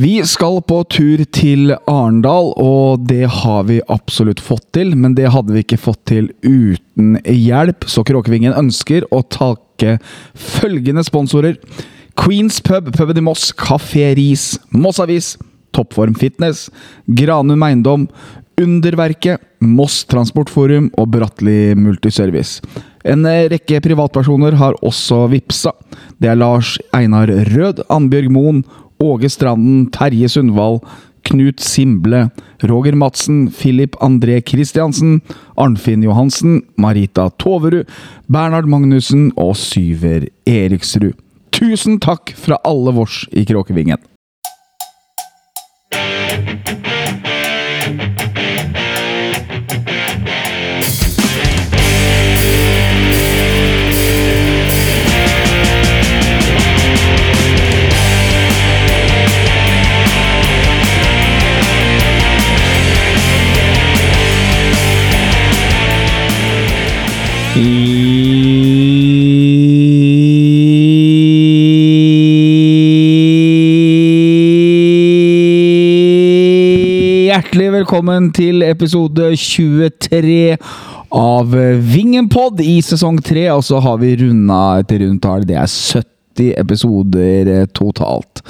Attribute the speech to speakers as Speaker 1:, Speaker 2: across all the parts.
Speaker 1: Vi skal på tur til Arendal, og det har vi absolutt fått til. Men det hadde vi ikke fått til uten hjelp, så Kråkevingen ønsker å takke følgende sponsorer. Queens Pub, puben i Moss, Kafé Ris, Moss Avis, Toppform Fitness, Granum Eiendom, Underverket, Moss Transportforum og Bratteli Multiservice. En rekke privatpersoner har også vippsa. Det er Lars Einar Rød, Annbjørg Moen, Åge Stranden, Terje Sundvall, Knut Simble, Roger Madsen, Filip André Kristiansen, Arnfinn Johansen, Marita Toverud, Bernhard Magnussen og Syver Eriksrud. Tusen takk fra alle vårs i Kråkevingen. Velkommen til episode 23 av Vingenpod i sesong 3. Og så har vi runda et rundtall. Det er 70 episoder eh, totalt.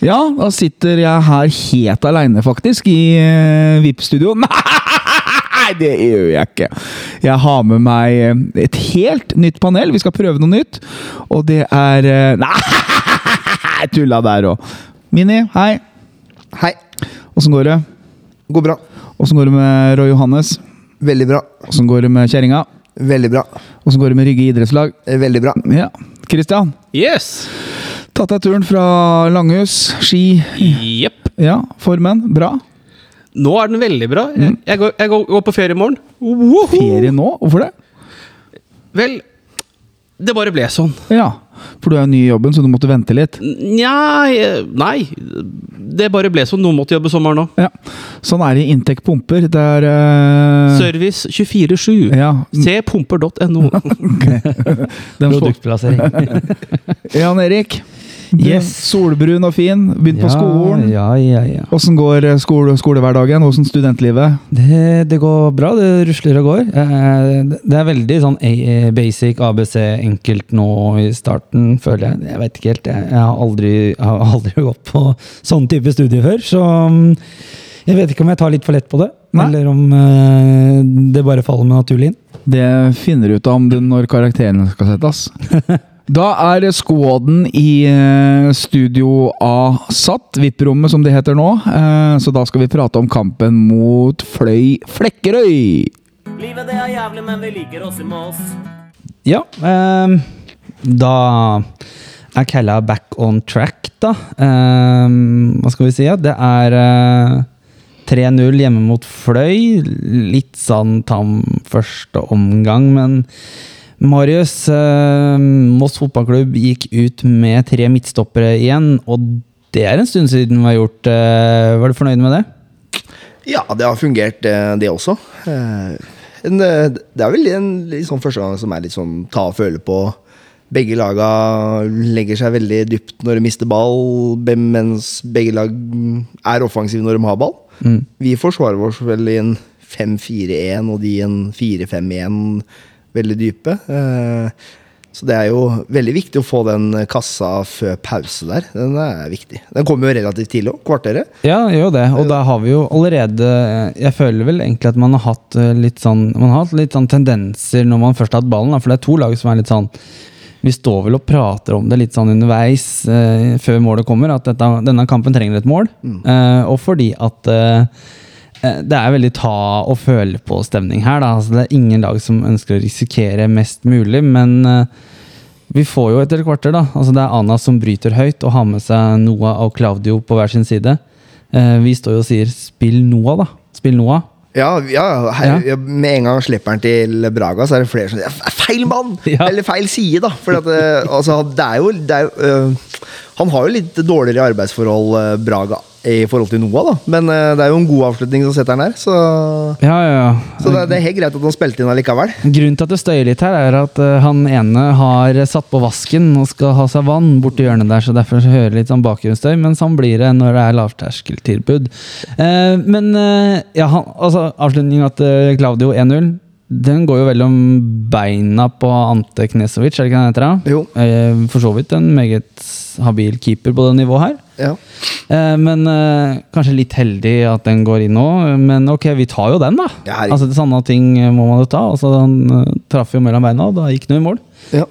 Speaker 1: Ja, da sitter jeg her helt aleine, faktisk, i uh, VIP-studio. Nei, det gjør jeg ikke. Jeg har med meg eh, et helt nytt panel. Vi skal prøve noe nytt. Og det er eh, Nei, tulla der òg. Mini, hei.
Speaker 2: Hei.
Speaker 1: Åssen går det?
Speaker 2: Går bra.
Speaker 1: Åssen går det med Roy Johannes?
Speaker 2: Veldig bra.
Speaker 1: Åssen går det med kjerringa?
Speaker 2: Veldig bra.
Speaker 1: Åssen går det med Rygge idrettslag?
Speaker 2: Eh, Veldig bra.
Speaker 1: Ja. Christian,
Speaker 3: Yes!
Speaker 1: tatt deg turen fra Langhus, ski.
Speaker 3: Jepp.
Speaker 1: Ja, formen. Bra.
Speaker 3: Nå er den veldig bra. Jeg, jeg, går, jeg går, går på ferie i morgen. Woho!
Speaker 1: Ferie nå? Hvorfor det?
Speaker 3: Vel, det bare ble sånn.
Speaker 1: Ja, for du er jo ny i jobben, så du måtte vente litt.
Speaker 3: Nja eh, Nei. Det bare ble sånn. Noen måtte jobbe sommeren òg.
Speaker 1: Ja, Sånn er det i Intec pumper. Det er uh...
Speaker 3: Service 24-7.
Speaker 1: Ja.
Speaker 3: Se pumper.no.
Speaker 4: Produktplassering.
Speaker 1: Jan Erik.
Speaker 4: Yes.
Speaker 1: Solbrun og fin. Begynt på skolen.
Speaker 4: Ja, ja, ja.
Speaker 1: Hvordan går eh, skole, skolehverdagen? Hvordan studentlivet?
Speaker 4: Det, det går bra. Det rusler og går. Eh, det- er veldig sånn basic, ABC, enkelt nå i starten, føler jeg. Jeg vet ikke helt. Jeg, har, aldri, jeg har aldri gått på sånn type studie før, så mm, jeg vet ikke om jeg tar litt for lett på det.
Speaker 1: Nei.
Speaker 4: Eller om eh, det bare faller meg naturlig inn.
Speaker 1: Det finner du ut av om du når karakterene skal settes. Da er squaden i eh, Studio A satt, VIP-rommet som det heter nå. Eh, Så da skal vi prate om kampen mot Fløy Flekkerøy.
Speaker 5: Livet det er jævlig, men vi liker oss i Moss.
Speaker 4: Ja, eh, da er Kella back on track, da. Eh, hva skal vi si? Ja? Det er eh, 3-0 hjemme mot Fløy. Litt sånn tam første omgang, men Marius, eh, Moss fotballklubb gikk ut med tre midtstoppere igjen, og det er en stund siden vi har gjort. eh, var du fornøyd med det?
Speaker 2: Ja, det har fungert, eh, det også. Eh, en, eh, Det er vel en sånn første gang som er litt sånn ta og føle på. Begge laga legger seg veldig dypt når de mister ball, mens begge lag er offensive når de har ball. Vi forsvarer oss vel i en 5-4-1, og de i en 4-5-1 veldig dype. Eh, Så det er jo veldig viktig å få den kassa før pause der. Den er viktig. Den kommer jo relativt tidlig òg, kvarteret.
Speaker 4: Ja, det gjør det. Og da har vi jo allerede Jeg føler vel egentlig at man har hatt eh, litt sånn Man har hatt litt sånn tendenser når man først har hatt ballen, for det er to lag som er litt sånn Vi står vel og prater om det litt sånn underveis eh, før målet kommer, at dette, denne kampen trenger et mål. Eh, og fordi at eh, eh, det er veldig ta og føle på stemning her. Da. Altså, det er ingen lag som ønsker å risikere mest mulig, men eh, vi får jo etter del kvarter, da. Altså, det er Ana som bryter høyt og har med seg Noah og Claudio på hver sin side. Eh, vi står jo og sier 'spill Noah', da. Spill Noah.
Speaker 2: Ja, ja, her, ja. Med en gang slipper han til Braga, så er det flere som sier feil mann!
Speaker 4: Ja.
Speaker 2: Eller feil side, da. For at, eh, altså, det er jo, det er, jo, eh, Han har jo litt dårligere arbeidsforhold, eh, Braga, i forhold til Noah, da. Men eh, det er jo en god avslutning som setter han her, så,
Speaker 4: Ja, ja, ja.
Speaker 2: så det, det er helt greit at han spilte inn allikevel.
Speaker 4: Grunnen til at det støyer litt her, er at eh, han ene har satt på vasken og skal ha seg vann borti hjørnet der, så derfor hører litt sånn bakgrunnsstøy, men sånn blir det når det er lavterskeltilbud. Eh, men ja, han, altså, avslutninga til Claudio 1-0, den går jo mellom om beina på Ante Knesovic, er det ikke det han heter? da?
Speaker 2: Jo.
Speaker 4: Eh, for så vidt en meget habil keeper på det nivået her.
Speaker 2: Ja.
Speaker 4: Eh, men eh, kanskje litt heldig at den går inn nå. Men ok, vi tar jo den, da.
Speaker 2: Ja,
Speaker 4: altså, det Sånne ting må man jo ta. Altså, han traff jo mellom beina, og da gikk jo i mål.
Speaker 2: Ja.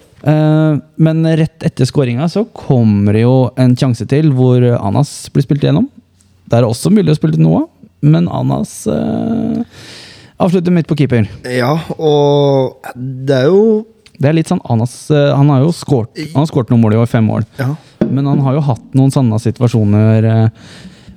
Speaker 4: Men rett etter skåringa så kommer det jo en sjanse til hvor Anas blir spilt igjennom. Det er også mulig å spille Noah, men Anas avslutter midt på keeper.
Speaker 2: ja, og det er jo
Speaker 4: Det er litt sånn Anas eh, Han har jo skåret Han har skåret noen mål i år, fem mål.
Speaker 2: Ja.
Speaker 4: Men han har jo hatt noen sånne situasjoner, eh,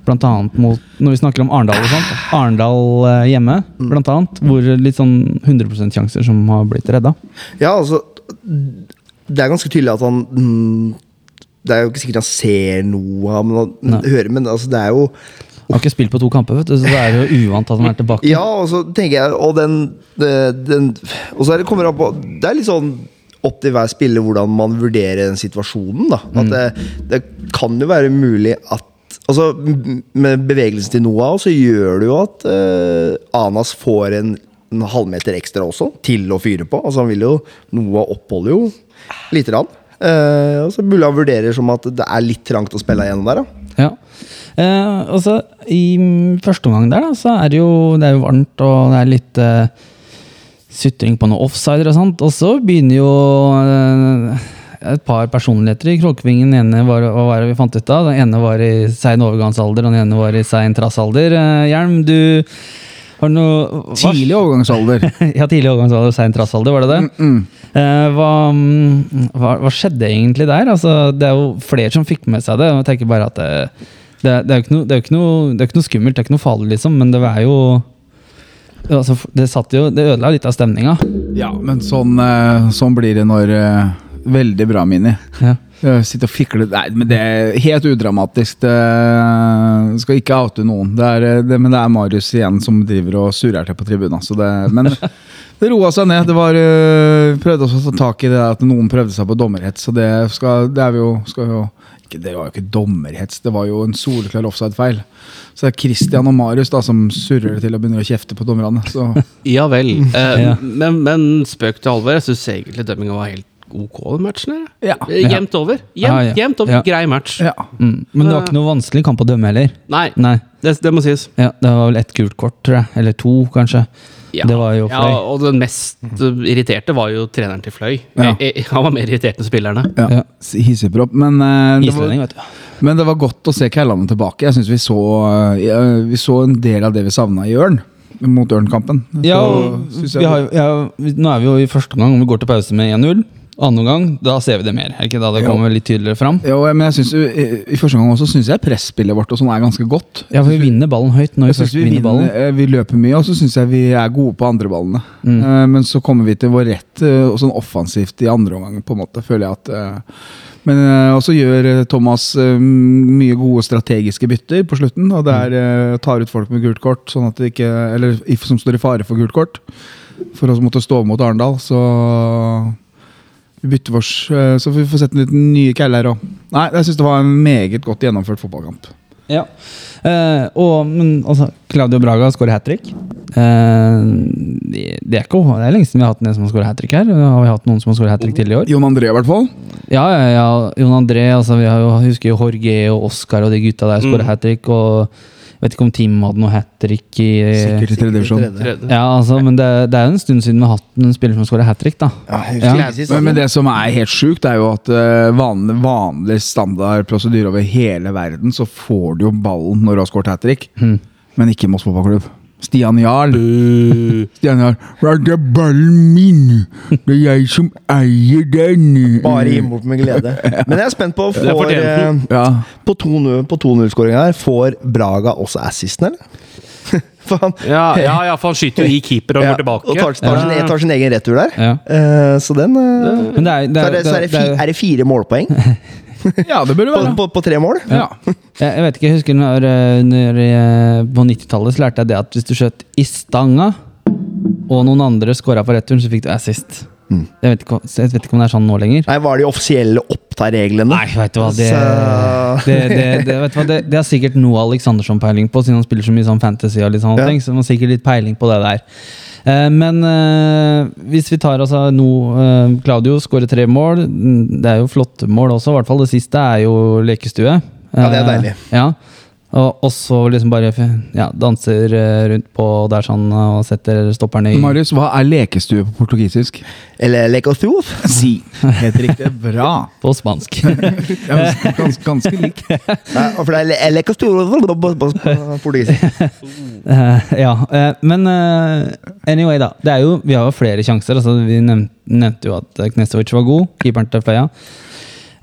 Speaker 4: blant annet mot Når vi snakker om Arendal og sånt. Arendal eh, hjemme, blant annet. Hvor litt sånn 100 %-sjanser som har blitt redda.
Speaker 2: Ja, altså Det er ganske tydelig at han mm, Det er jo ikke sikkert han ser noe men, han hører, men altså, det er jo
Speaker 4: Han har ikke spilt på to kamper, vet du, så det er jo uvant at han er tilbake.
Speaker 2: Ja, og så tenker jeg Og den, den Og så er det kommer an på Det er litt sånn opp til hver spiller hvordan man vurderer den situasjonen. da At det, det kan jo være mulig at Altså Med bevegelsen til Noah så gjør det jo at uh, Anas får en, en halvmeter ekstra også, til å fyre på. Altså Han vil jo Noah oppholder jo lite grann. Uh, og så mulig han vurderer som at det er litt trangt å spille igjennom der. da
Speaker 4: Ja. Eh, og så I første omgang der, da, så er det jo, det er jo varmt, og det er litt eh, sutring på noe offsider og sånt. Og så begynner jo eh, et par personligheter i Kråkevingen. Den ene var, hva var det vi fant ut av? Den ene var i sein overgangsalder, og den ene var i sein trassalder. Eh, Hjelm, du noe
Speaker 1: Tidlig overgangsalder.
Speaker 4: ja, tidlig overgangsalder og sein trassalder, var det det? Eh, hva, mm, hva, hva skjedde egentlig der? Altså, det er jo flere som fikk med seg det. Jeg tenker bare at det, det, det, er jo det, er jo ikke noe, det er ikke noe skummelt, det er ikke noe farlig, liksom, men det er jo altså, Det jo, det ødela litt av stemninga.
Speaker 1: Ja, men sånn, eh, sånn blir det når eh, Veldig bra, Mini.
Speaker 4: Ja.
Speaker 1: Eh, Sitte og fikle Nei, men det er helt udramatisk. Det skal ikke oute noen. Det er, eh, det, men det er Marius igjen som driver og surrer til på tribunen. Så det, men det roa seg ned. Det var vi Prøvde også å ta tak i det at noen prøvde seg på dommerhets. Så det, skal, det er vi jo, skal jo ikke, Det var jo ikke dommerhets, det var jo en soleklar offside-feil. Så det er Christian og Marius da som surrer det til og begynner å kjefte på dommerne. Så
Speaker 3: Ja vel. Eh, men, men spøk til alvor, jeg syns egentlig dømminga var helt ok, den matchen. her.
Speaker 1: Ja.
Speaker 3: Eh, Jevnt over. Jevnt,
Speaker 4: Ja,
Speaker 3: over.
Speaker 4: Ja.
Speaker 3: Grei match.
Speaker 1: ja.
Speaker 4: Mm. Men det var ikke noe vanskelig kamp å dømme heller.
Speaker 3: Nei,
Speaker 4: Nei.
Speaker 3: det, det må sies.
Speaker 4: Ja, det var vel ett gult kort, tror jeg. Eller to, kanskje.
Speaker 3: Ja.
Speaker 4: Det var jo
Speaker 3: ja,
Speaker 4: fløy.
Speaker 3: og den mest eh, irriterte var jo treneren til Fløy.
Speaker 1: Ja.
Speaker 3: Eh, eh, Han var mer irritert enn spillerne.
Speaker 1: ja.
Speaker 4: Ja.
Speaker 1: Hissigpropp. Men, uh, det var- men det var godt å se Kællandet tilbake. Jeg synes vi så, eh, vi så en del av det vi savna i Ørn. Mot Ørn-kampen.
Speaker 4: Ja, har, ja, nå er vi jo i første omgang, om vi går til pause med 1-0. Andre omgang, da ser vi det mer. Er ikke da det
Speaker 1: Jo.
Speaker 4: kommer litt tydeligere fram?
Speaker 1: Jo, men jeg synes, jo, i, I første gang også syns jeg presspillet vårt og sånn er ganske godt.
Speaker 4: Ja, for vi vinner ballen høyt når vi først
Speaker 1: vi,
Speaker 4: vinner ballen.
Speaker 1: vinner, ballen. vi løper mye, og så syns jeg vi er gode på andre ballene.
Speaker 4: Mm.
Speaker 1: Uh, Men så kommer vi til vår rett uh, og sånn offensivt i andre omgang, på en måte, føler jeg at uh, Men eh, også gjør eh, Thomas eh, mye gode strategiske bytter på slutten. Og det er eh, tar ut folk med gult kort, sånn at det ikke Eller som står i fare for gult kort. For å måtte stå mot Arendal, så oss, eh, så vi får sett en liten nye keller òg. Nei, jeg syns det var en meget godt gjennomført fotballkamp.
Speaker 4: Ja. Eh, og men, altså, Claudio Braga skårer hat trick. Eh, det, det, er ikke, det er lenge siden vi har hatt en som har skåret hat trick her. Har vi hatt noen som har skåret hat trick til i år?
Speaker 1: Jon André, i hvert fall.
Speaker 4: Ja, ja, ja. Jon André, altså, vi har jo, husker jo Jorge og Oscar og de gutta der skårer hat trick. Og vet ikke om teamet hadde noe hat trick i
Speaker 1: Sikkert i tredje divisjon.
Speaker 4: Ja, altså, men det, det er jo en stund siden vi har hatt en spiller som skårer hat trick, da.
Speaker 2: Ja,
Speaker 4: Ja.
Speaker 1: Men, men det som er helt sjukt, er jo at eh, vanlig, vanlig standard prosedyre over hele verden, så får du jo ballen når du har skåret hat trick, men ikke Moss fotballklubb. Stian Jarl. Stian Jarl. Det er ballen min! Det er jeg som eier den!
Speaker 2: Bare gi bort med glede. Men jeg er spent på
Speaker 3: er
Speaker 2: får, eh,
Speaker 1: Ja.
Speaker 2: På 2-0-skåringa her, får Braga også assisten, eller? For han
Speaker 3: Ja, ja, ja, for han skyter jo i keeper og
Speaker 2: ja,
Speaker 3: går tilbake.
Speaker 2: og tar, tar, sin, tar sin egen retur der. Eh, så den eh,
Speaker 4: det er, det
Speaker 2: så
Speaker 4: er,
Speaker 2: det, så er det,
Speaker 4: det
Speaker 2: fi,
Speaker 4: er,
Speaker 2: det fire målpoeng
Speaker 1: Ja, det burde være.
Speaker 2: på, på, på tre mål?
Speaker 1: Ja.
Speaker 4: jeg, jeg vet ikke, jeg husker når, eh, når jeg, På 90-tallet så lærte jeg det at hvis du skjøt i stanga, og noen andre scora på returen, så fikk du assist.
Speaker 2: Mm.
Speaker 4: Jeg, vet ikke, jeg vet ikke om det er sånn nå lenger.
Speaker 2: Nei, Var de offisielle Oppta-reglene?
Speaker 4: Nei, vet du hva, det, det, det, vet du hva, det, det har sikkert noe Aleksandersson peiling på, siden han spiller så mye sånn fantasy. og litt sånne
Speaker 2: Ja.
Speaker 4: ting, Så han har sikkert litt peiling på det der. Eh, men eh, hvis vi tar altså nå eh, Claudio skårer tre mål. Mm, Det er jo flotte mål også, i hvert fall det siste er jo lekestue.
Speaker 2: Ja, det er
Speaker 4: Eh,
Speaker 2: deilig.
Speaker 4: ja. Og så liksom bare ja, danser eh, rundt på der sånn og setter stopperne i
Speaker 1: Marius, hva er lekestue på portugisisk?
Speaker 2: Eller lekostuf?
Speaker 1: Si. Helt riktig. Bra.
Speaker 4: på spansk.
Speaker 1: Ja, Ganske, ganske lik.
Speaker 2: Nei, for det er lekostue på portugisisk.
Speaker 4: Eh, ja, eh, men anyway, da. Det er jo, vi har jo flere sjanser. Altså, vi nevnte, nevnte jo at Knestovic var god, keeperen til Fløya.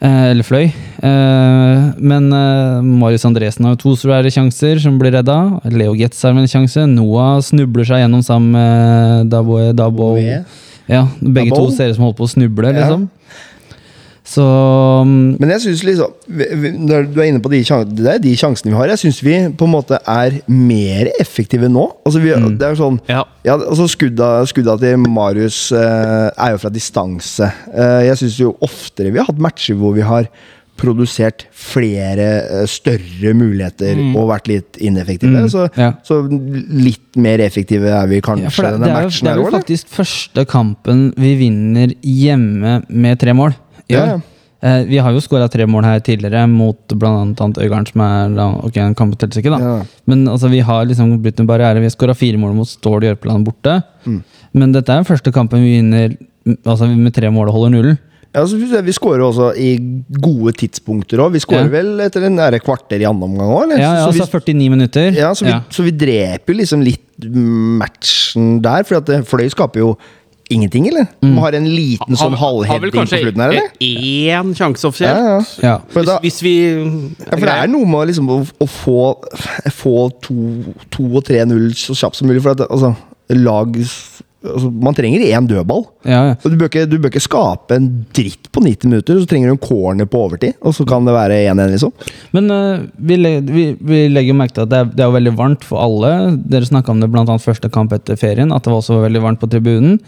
Speaker 4: Eh, eller Fløy. Eh, men eh, Marius Andresen har jo to svære sjanser som blir redda. Leo Getz har en sjanse. Noah snubler seg gjennom sammen med Dabo, Dabo. Ja, begge
Speaker 2: Dabo.
Speaker 4: to ser ut som holdt på å snuble,
Speaker 2: Ja.
Speaker 4: Så mm,
Speaker 2: Men jeg synes liksom Når du er inne på de, det er de sjansene vi har, jeg syns vi på en måte er mer effektive nå. Altså vi, Det er sånn
Speaker 3: Ja.
Speaker 2: Ja, altså skudda, skudda til Marius eh, er jo fra distanse. Eh, jeg syns jo oftere vi har hatt matcher hvor vi har produsert flere eh, større muligheter og vært litt ineffektive. Så,
Speaker 4: ja.
Speaker 2: så litt mer effektive er vi kanskje
Speaker 4: ja, det,
Speaker 2: denne
Speaker 4: det er jo,
Speaker 2: matchen
Speaker 4: det er jo faktisk første kampen vi vinner hjemme med tre mål.
Speaker 2: Ja, ja.
Speaker 4: Eh, vi har jo skåra tre mål her tidligere, mot bl.a. Øygarden, som er da, Ok, en kamp telles ikke, da.
Speaker 2: Ja.
Speaker 4: Men altså, vi har liksom brutt en barriere. Vi har skåra fire mål mot Stål Jørpeland borte.
Speaker 2: Mm.
Speaker 4: Men dette er den første kampen vi vinner altså, med tre mål og holder nullen.
Speaker 2: Ja, altså, Vi skårer også i gode tidspunkter òg. Vi skårer
Speaker 4: Ja.
Speaker 2: vel etter en nære kvarter i andre omgang òg.
Speaker 4: Ja, ja,
Speaker 2: så,
Speaker 4: altså 49 minutter.
Speaker 2: ja, så, vi,
Speaker 4: Ja.
Speaker 2: så vi dreper liksom litt matchen der. For Fløy skaper jo ingenting, eller?
Speaker 4: Mm.
Speaker 2: De har en liten sånn halvheading på slutten her, eller?
Speaker 3: én sjanse
Speaker 2: Ja,
Speaker 3: offisielt.
Speaker 2: ja.
Speaker 4: Ja.
Speaker 2: For da,
Speaker 3: Hvis, hvis vi
Speaker 2: ja, for det er noe med liksom, å, å få, få to, to og tre null så kjapt som mulig. For at altså, lag altså, Man trenger én dødball.
Speaker 4: Ja, ja.
Speaker 2: Du bør, ikke, du bør ikke skape en dritt på 90 minutter, så trenger du en corner på overtid. Og så kan det være 1-1, liksom.
Speaker 4: Men uh, vi, le- vi, vi legger merke til at det er, det er veldig varmt for alle. Dere snakka om det annet første kamp etter ferien, at det var også veldig varmt på tribunen.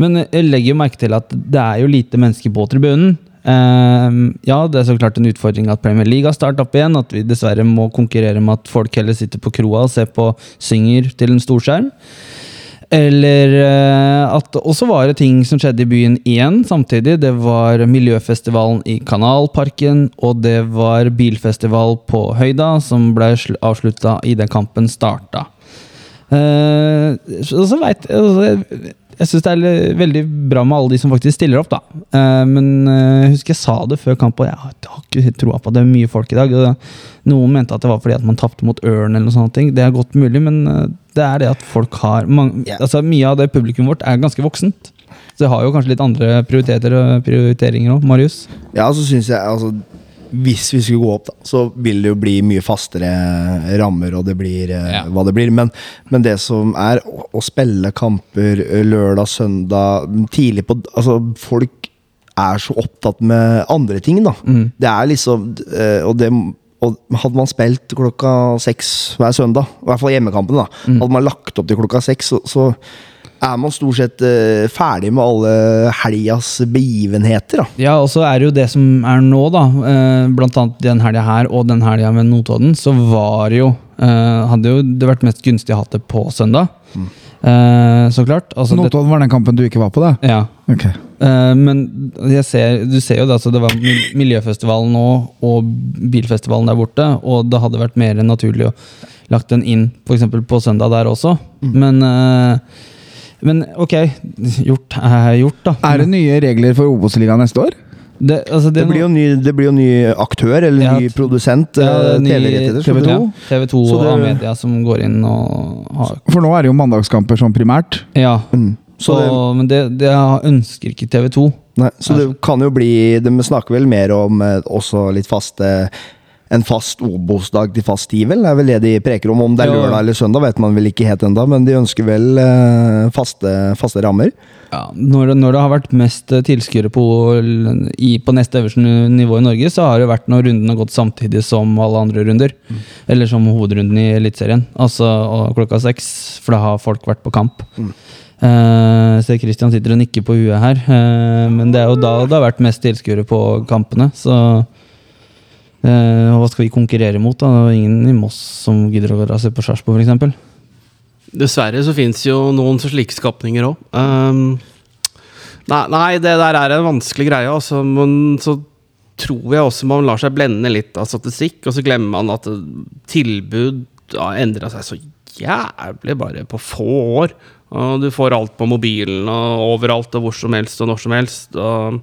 Speaker 4: Men jeg legger jo merke til at det er jo lite mennesker på tribunen. Eh, ja, det er så klart en utfordring at Premier League har startet opp igjen. At vi dessverre må konkurrere med at folk heller sitter på kroa og ser på synger til en storskjerm. Eller eh, at også var det ting som skjedde i byen igjen samtidig. Det var miljøfestivalen i Kanalparken, og det var bilfestival på Høyda, som ble avslutta idet kampen starta. Eh, så så altså, jeg jeg syns det er veldig bra med alle de som faktisk stiller opp, da. Eh, men eh, jeg husker jeg sa det før kamp, og jeg har ikke troa på at det er mye folk i dag. Noen mente at det var fordi at man tapte mot Ørn, eller noe sånt. ting. Det er godt mulig, men eh, det er det at folk har mange, altså Mye av det publikum vårt er ganske voksent. Så det har jo kanskje litt andre prioriteter og prioriteringer òg, Marius.
Speaker 2: Ja, så synes jeg altså Hvis vi skulle gå opp, da, så vil det jo bli mye fastere rammer, og det blir eh,
Speaker 4: Ja.
Speaker 2: hva det blir. Men, men det som er å, å spille kamper eh, lørdag, søndag, tidlig på Altså, folk er så opptatt med andre ting, da.
Speaker 4: Mm.
Speaker 2: Det er liksom eh, Og det og hadde man spilt klokka seks hver søndag, i hvert fall hjemmekampen, da,
Speaker 4: Mm.
Speaker 2: hadde man lagt opp til klokka seks, så, så er man stort sett uh, ferdig med alle helgas begivenheter. da.
Speaker 4: Ja, og så er det jo det som er nå, da. Uh, blant annet den helga her og den helga med Notodden, så var jo uh, Hadde jo det vært mest gunstig å ha det på søndag. Eh, så klart. Altså,
Speaker 1: Notodden var den kampen du ikke var på, da?
Speaker 4: ja.
Speaker 1: Okay.
Speaker 4: Eh, men jeg ser, du ser jo det, altså det var Miljøfestivalen nå og bilfestivalen der borte, og det hadde vært mer naturlig å lagt den inn eksempel på søndag der også. Men, eh, men ok, gjort er gjort, da.
Speaker 1: Er det nye regler for Obos-ligaen neste år?
Speaker 4: det, altså,
Speaker 2: Det blir, jo ny, det blir jo ny aktør, eller
Speaker 4: Ja,
Speaker 2: ny produsent.
Speaker 4: Ja,
Speaker 2: eh,
Speaker 4: ny-
Speaker 2: TV-rettigheter.
Speaker 1: TV2.
Speaker 2: så det-
Speaker 4: Ja, TV2 og
Speaker 2: media
Speaker 4: Amedia som går inn og har
Speaker 1: For nå er det jo mandagskamper sånn primært.
Speaker 4: Ja.
Speaker 2: Mm. Så det,
Speaker 4: men det, det ønsker ikke TV2.
Speaker 2: nei, så det kan jo bli De snakker vel mer om eh, også litt faste en fast Obos-dag til fast tid, vel? Det er vel det de preker om. Om det er lørdag eller søndag, vet man vel ikke helt ennå, men de ønsker vel eh, faste, faste rammer.
Speaker 4: Ja, når, det- når det har vært mest eh, tilskuere på, i, på neste øverste nivå i Norge, så har det vært når runden har gått samtidig som alle andre runder. Eller som hovedrunden i Eliteserien. Altså klokka seks, for da har folk vært på kamp. Eh, ser Christian sitter og nikker på huet her, uh, men det er jo da det har vært mest tilskuere på kampene. Så eh, hva skal vi konkurrere mot? da? Det er ingen i Moss som gidder å og se på Sarpsborg, f.eks.
Speaker 3: Dessverre så fins jo noen slike skapninger òg. nei, nei, det der er en vanskelig greie, altså. Men så tror jeg også man lar seg blende litt av statistikk, og så glemmer man at tilbud har endra seg så jævlig bare på få år. Og du får alt på mobilen og overalt og hvor som helst og når som helst. Og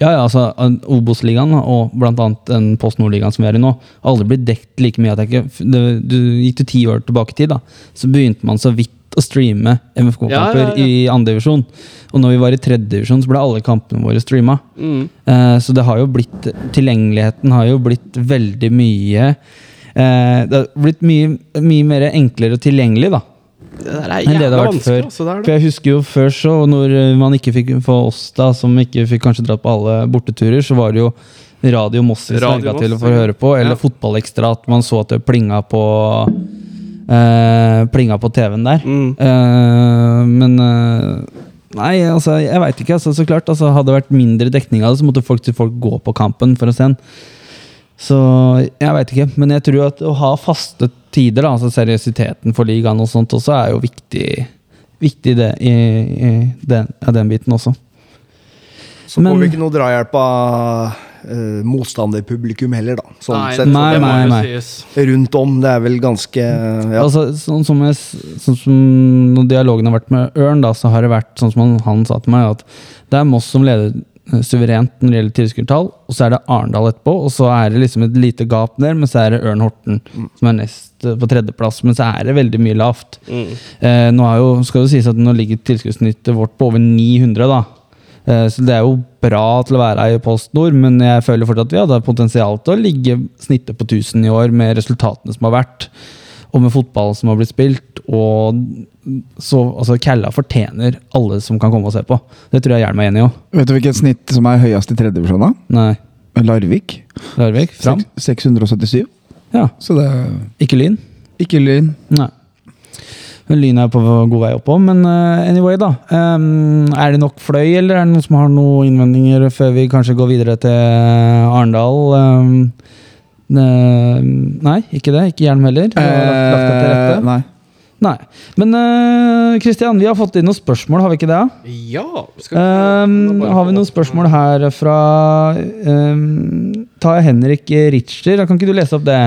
Speaker 4: Ja, ja, altså Obos-ligaen og annet den Post Nord-ligaen som vi er i nå, har aldri blitt dekt like mye at jeg det, Du gikk du ti år tilbake i tid, da, så begynte man så vidt å streame MFK-kamper
Speaker 3: Ja, ja, ja.
Speaker 4: i andredivisjon. Og når vi var i tredjedivisjon, så ble alle kampene våre streama.
Speaker 3: mm.
Speaker 4: Uh, så det har jo blitt Tilgjengeligheten har jo blitt veldig mye uh, Det har blitt mye, mye mer enklere og tilgjengelig, da.
Speaker 3: Det der er
Speaker 4: det
Speaker 3: jævla vanskelig.
Speaker 4: før.
Speaker 3: Altså, det er
Speaker 4: For jeg husker jo før så, når eh, man ikke fikk for oss da, som ikke fikk kanskje dratt på alle borteturer, så var det jo Radio Moss vi sverga til å få høre på, eller
Speaker 3: Ja.
Speaker 4: Fotballekstra, at man så at det plinga på eh, Plinga på TV-en der.
Speaker 3: Mm.
Speaker 4: Eh, men eh, Nei, altså, jeg veit ikke. Altså, så klart, altså, Hadde det vært mindre dekning av det, så måtte folk til folk gå på kampen for å se den. Så jeg veit ikke. Men jeg tror at å ha faste tider, da, altså seriøsiteten for ligaen og sånt også, er jo viktig, viktig det, i, i den, ja, den biten også.
Speaker 2: Så
Speaker 4: Men-
Speaker 2: får vi ikke noe drahjelp av uh, motstanderpublikum heller, da. Sånn
Speaker 3: Nei,
Speaker 2: sett.
Speaker 4: Nei, nei, nei.
Speaker 2: Rundt om. Det er vel ganske ja.
Speaker 4: Altså, sånn som, jeg, sånn som når dialogen har vært med Ørn, da, så har det vært sånn som han, han sa til meg, at det er Moss som leder eh, suverent når det gjelder tilskuertall, og så er det Arendal etterpå, og så er det liksom et lite gap der, men så er det Ørn Horten som er nest eh, på tredjeplass, men så er det veldig mye lavt.
Speaker 3: Mm.
Speaker 4: Eh, nå jo, skal det sies at nå ligger tilskuddssnittet vårt på over 900, da. Eh, så det er jo bra til å være i Post Nord, men jeg føler fortsatt at vi hadde potensial til å ligge snittet på 1000 i år, med resultatene som har vært, og med fotball som har blitt spilt. Og så altså, Kælla fortjener alle som kan komme og se på. Det tror jeg Hjelm er enig i òg.
Speaker 1: Vet du hvilket snitt som er høyest i tredjedivisjon? da?
Speaker 4: Nei.
Speaker 1: Larvik.
Speaker 4: Larvik? Fram?
Speaker 1: 677.
Speaker 4: Ja.
Speaker 1: Så det
Speaker 4: Ikke Lyn?
Speaker 1: ikke Lyn.
Speaker 4: Nei. Men Lyn er på god vei oppå, men eh, anyway, da. Um, er det nok fløy, eller er det noen som har noen innvendinger før vi kanskje går videre til Arendal? Eh, nei, ikke det. Ikke hjelm heller.
Speaker 1: Eh, nei.
Speaker 4: Nei. Men Kristian, vi har fått inn noen spørsmål, har vi ikke det?
Speaker 3: Ja skal
Speaker 4: Ehm,
Speaker 3: bare
Speaker 4: har vi noen spørsmål her fra um, Ta Henrik Richter. Kan ikke du lese opp det?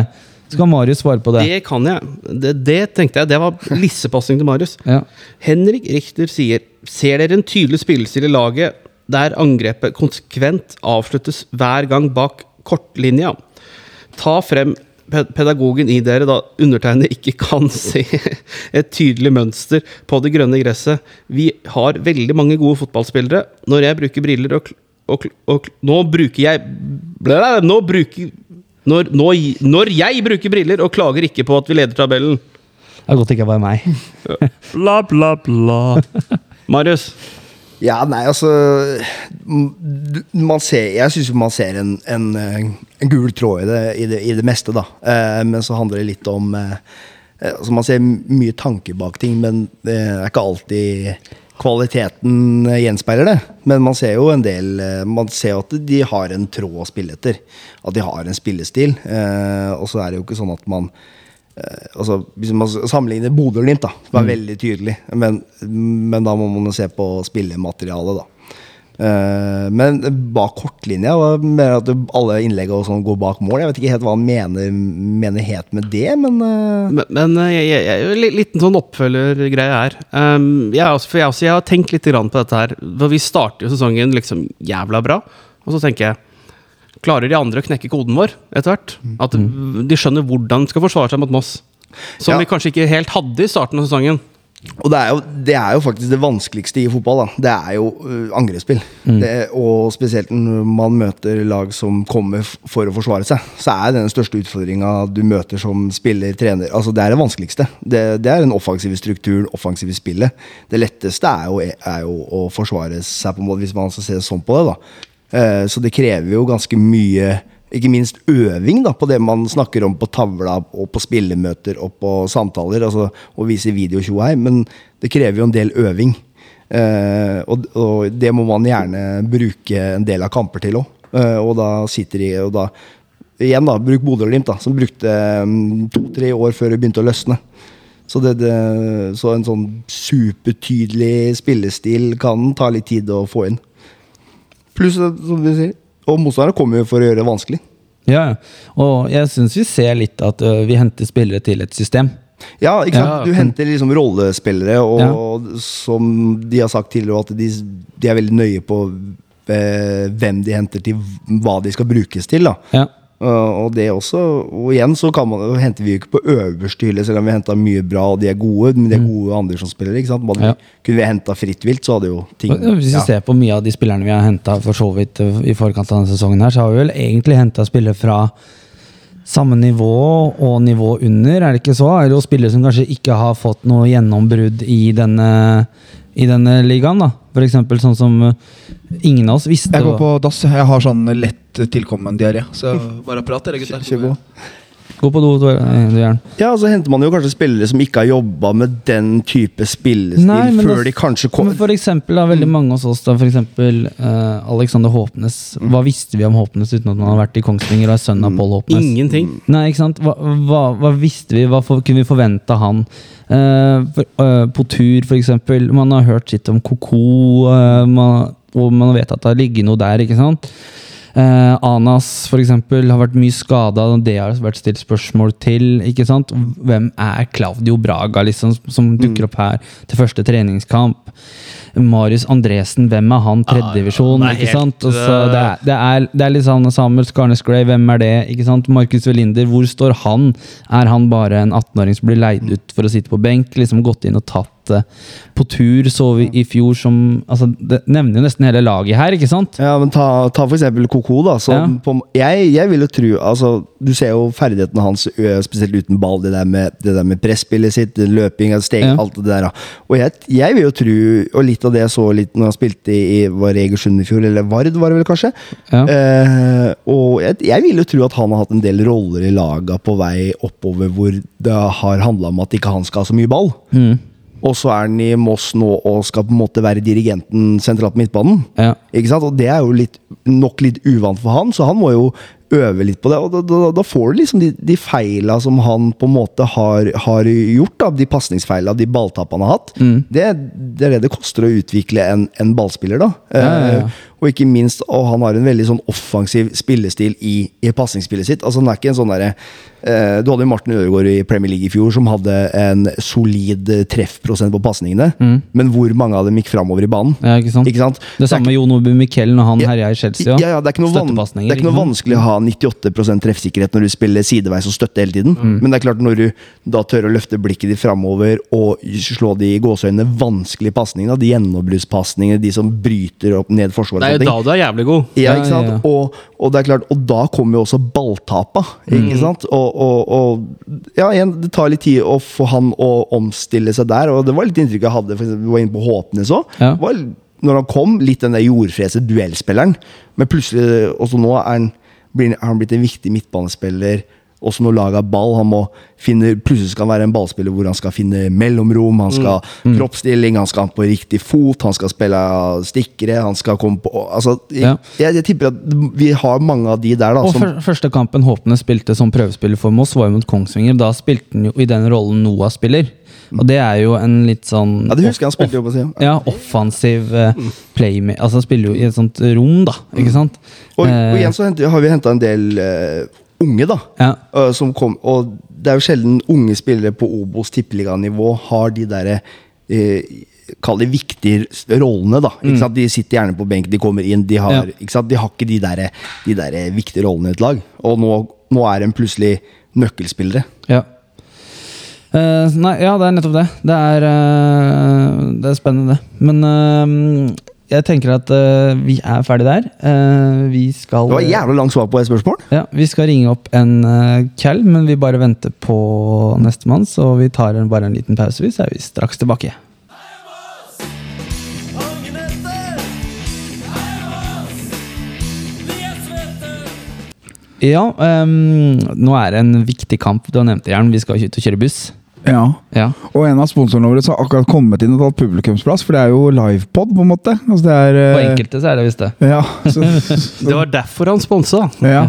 Speaker 4: Så kan Marius svare på det.
Speaker 3: Det kan jeg. Det, det tenkte jeg. Det var lissepassing til Marius.
Speaker 4: Ja.
Speaker 3: Henrik Richter sier Ser dere en tydelig spillestil i laget der angrepet konsekvent avsluttes hver gang bak kortlinja? Ta frem pedagogen i dere, da undertegnede ikke kan se et tydelig mønster på det grønne gresset. Vi har veldig mange gode fotballspillere. Når jeg bruker briller og, og, og Nå bruker jeg blæ, Nå bruker når, nå, når jeg bruker briller og klager ikke på at vi leder tabellen.
Speaker 4: Det er godt det ikke var meg.
Speaker 3: Bla, bla, bla. Marius.
Speaker 2: Ja, nei, altså ser, Jeg syns man ser en, en, eh, en gul tråd i det, i det, i det meste, da. Eh, men så handler det litt om eh, eh, altså Man ser mye tanke bak ting, men det er ikke alltid kvaliteten eh, gjenspeiler det. Men man ser jo en del Man ser jo at de har en tråd å spille etter. At de har en spillestil. Eh, og så er det jo ikke sånn at man altså, hvis man sammenligner Bodø og Glimt, da, som er veldig tydelig, men, men da må man se på spillematerialet, da. Eh, men bak kortlinja var mer at alle innlegg og sånn går bak mål. Jeg vet ikke helt hva han mener, mener helt med det, men eh,
Speaker 3: Men, men eh, jeg, jeg, jeg, en liten sånn oppfølgergreie her. Um, jeg, også, for jeg, også, jeg har tenkt litt grann på dette her. For vi starter jo sesongen liksom jævla bra. Og så tenker jeg Klarer de andre å knekke koden vår etter hvert? At de skjønner hvordan de skal forsvare seg mot Moss. Som
Speaker 2: Ja.
Speaker 3: vi kanskje ikke helt hadde i starten av sesongen.
Speaker 2: Og det er, jo, det er jo faktisk det vanskeligste i fotball. da Det er jo uh, angrepsspill. Det, og spesielt når man møter lag som kommer for å forsvare seg, så er det den største utfordringa du møter som spiller, trener Altså Det er det vanskeligste. Det, det er den offensive strukturen, offensive spillet. Det letteste er jo, er jo å forsvare seg, på en måte hvis man skal se sånn på det. da Så det krever jo ganske mye ikke minst øving da, på det man snakker om på tavla og på spillemøter og på samtaler. altså Å vise video tjo hei, men det krever jo en del øving. Eh, og, og det må man gjerne bruke en del av kamper til òg. Eh, og da sitter de og da Igjen, da, bruk Bodø og Glimt, da, som brukte um, to-tre år før det begynte å løsne. Så, det, det, så en sånn supertydelig spillestil kan ta litt tid å få inn. Pluss, som du sier, og motstanderne kommer jo for å gjøre det vanskelig.
Speaker 4: Ja, ja. Og jeg syns vi ser litt at ø, vi henter spillere til et system.
Speaker 2: Ja, ikke sant?
Speaker 3: Ja.
Speaker 2: Du henter liksom rollespillere, og som de har sagt tidligere, at de, de er veldig nøye på ø, hvem de henter til hva de skal brukes til. da
Speaker 4: Ja.
Speaker 2: Uh, og det også Og igjen så kan man, henter vi jo ikke på øverste hylle, selv om vi henta mye bra, og de er gode. Men de er gode andre som spiller. ikke sant? Bare,
Speaker 4: Ja.
Speaker 2: Kunne vi henta fritt vilt, så hadde jo ting
Speaker 4: Hvis vi
Speaker 2: ja.
Speaker 4: ser på mye av de spillerne vi har henta for så vidt i forkant av denne sesongen, her, så har vi vel egentlig henta spillere fra samme nivå og nivå under, er det ikke så? Er det jo spillere som kanskje ikke har fått noe gjennombrudd i denne, i denne ligaen, da? For eksempel sånn som ingen av oss visste
Speaker 1: Jeg går på dass. Jeg har sånn lett tilkommen diaré. Så bare prat, dere gutter.
Speaker 2: Kjør på.
Speaker 4: Gå på do, du, gjerne.
Speaker 2: Ja, og så henter man jo kanskje spillere som ikke har jobba med den type spillestil
Speaker 4: Nei,
Speaker 2: før
Speaker 4: da-
Speaker 2: de kanskje
Speaker 4: kommer. For eksempel, da, veldig mange hos oss, da, for eksempel uh, Alexander Håpnes. Hva visste vi om Håpnes uten at han har vært i Kongsvinger og er sønn av Pål Håpnes?
Speaker 3: Ingenting.
Speaker 4: Nei, ikke sant? Hva, hva, hva visste vi? Hva for, kunne vi forvente av han? Uh, for, uh, på tur, for eksempel. Man har hørt sitt om Koko, man, og man vet at det har ligget noe der, ikke sant? Eh, Anas for eksempel, har vært mye skada, og det har vært stilt spørsmål til. ikke sant? Hvem er Claudio Braga, liksom, som dukker opp her til første treningskamp? Marius Andresen, hvem er han? Tredjedivisjon,
Speaker 3: er
Speaker 4: ikke sant?
Speaker 3: helt,
Speaker 4: det, er, det, er, det er litt sånn Samuel Skarnes Gray, hvem er det? ikke sant? Markus Velinder, hvor står han? Er han bare en 18-åring som blir leid ut for å sitte på benk? Liksom gått inn og tatt det på tur, så vi i fjor som altså Det nevner jo nesten hele laget her, ikke sant?
Speaker 2: Ja, men ta, ta for eksempel Koko, da.
Speaker 4: Ja.
Speaker 2: på, jeg, jeg vil jo tro altså, Du ser jo ferdighetene hans, spesielt uten ball. Det der med, det der med presspillet sitt, løping, steg,
Speaker 4: Ja.
Speaker 2: alt det der. da. Og jeg, jeg vil jo tro, og litt av det jeg så litt når han spilte i, i var Egersund i fjor, eller Vard var det vel kanskje.
Speaker 4: Ja.
Speaker 2: Eh, og jeg, jeg vil jo tro at han har hatt en del roller i laga på vei oppover hvor det har handla om at ikke han skal ha så mye ball.
Speaker 4: Mm.
Speaker 2: Og så er han i Moss nå og skal på en måte være dirigenten sentralt på midtbanen.
Speaker 4: Ja.
Speaker 2: Ikke sant? Og det er jo litt, nok litt uvant for han, så han må jo øve litt på det. Og da, da, da får du liksom de, de feila som han på en måte har, har gjort, da, de pasningsfeila, de balltapene han har hatt.
Speaker 4: Mm.
Speaker 2: Det, det er det det koster å utvikle en, en ballspiller, da.
Speaker 4: Ja, ja.
Speaker 2: Eh, og ikke minst, og han har en veldig sånn offensiv spillestil i, i pasningsspillet sitt. Altså Han er ikke en sånn derre eh, Du hadde jo Martin Ødegaard i Premier League i fjor som hadde en solid eh, treffprosent på pasningene, men hvor mange av dem gikk framover i banen?
Speaker 4: Mm. Ja, ikke sant?
Speaker 2: Ikke sant?
Speaker 4: Det samme med Jon Obu Mikkel når han
Speaker 2: Ja,
Speaker 4: herja i Chelsea.
Speaker 2: ja, ja, det er ikke noe, van det er ikke noe vanskelig å ha 98% treffsikkerhet når du spiller sideveis og støtte hele tiden.
Speaker 4: Mm.
Speaker 2: Men det er klart når du da tør å løfte blikket ditt framover og slå de i gåseøynene vanskelige pasningene, de gjennombruddspasningene, de som bryter opp ned forsvaret
Speaker 3: Det er jo da du er jævlig god.
Speaker 2: Ja, ikke sant?
Speaker 4: ja, ja.
Speaker 2: Og, og det er klart, og da kommer jo også balltapa. Ikke sant? Og, og, og ja, igjen, det tar litt tid å få han å omstille seg der. Og det var litt inntrykk jeg hadde, for eksempel, vi var inne på Håpnes òg.
Speaker 4: Ja.
Speaker 2: Når han kom, litt den der jordfrese duellspilleren. Men plutselig, også nå er han, blir, er han blitt en viktig midtbanespiller. Også når laget er ball. Han må finne, plutselig skal han være en ballspiller hvor han skal finne mellomrom, han skal
Speaker 4: Mm.
Speaker 2: kroppsstilling, han skal ha på riktig fot, han skal spille stikkere, han skal komme på altså,
Speaker 4: Ja.
Speaker 2: jeg, jeg tipper at vi har mange av de der, da.
Speaker 4: Og
Speaker 2: Som,
Speaker 4: første kampen Håpene spilte som prøvespiller for Moss, var jo mot Kongsvinger. Da spilte han jo i den rollen Noah spiller. Og det er jo en litt sånn
Speaker 2: ja, det husker jeg han spilte jo på siden.
Speaker 4: Ja, offensiv uh, playma- Altså han spiller jo i et sånt rom, da. Ikke sant?
Speaker 2: Og, og
Speaker 4: Eh,
Speaker 2: igjen så har vi henta en del eh, unge, da.
Speaker 4: Ja.
Speaker 2: Uh, som kom, og det er jo sjelden unge spillere på Obos tippeliganivå har de derre uh, Kall det viktige rollene, da. Ikke sant? De sitter gjerne på benk, de kommer inn. De har,
Speaker 4: Mm. Ja.
Speaker 2: ikke sant? De har ikke de der, de der viktige rollene i et lag. Og nå, nå er de plutselig nøkkelspillere.
Speaker 4: Ja. Uh, nei, ja, det er nettopp det. Det er, eh, det er spennende, det. Men jeg tenker at uh, vi er ferdig der. Uh, vi skal
Speaker 2: Det var jævla langt svar på et spørsmål.
Speaker 4: Ja, Vi skal ringe opp en uh, cal, men vi bare venter på nestemann, så vi tar en, bare en liten pause, vi, så er vi straks tilbake. Ja, um, nå er det en viktig kamp. Du har nevnt det, Jern. Vi skal ut og kjøre buss.
Speaker 1: Ja.
Speaker 4: Ja.
Speaker 1: Og en av sponsorene våre har akkurat kommet inn og tatt publikumsplass, for det er jo livepod, på en måte. Altså, det er,
Speaker 4: På
Speaker 1: eh,
Speaker 4: enkelte så er det visst det.
Speaker 1: Ja, så,
Speaker 3: Det var derfor han sponsa.
Speaker 1: ja,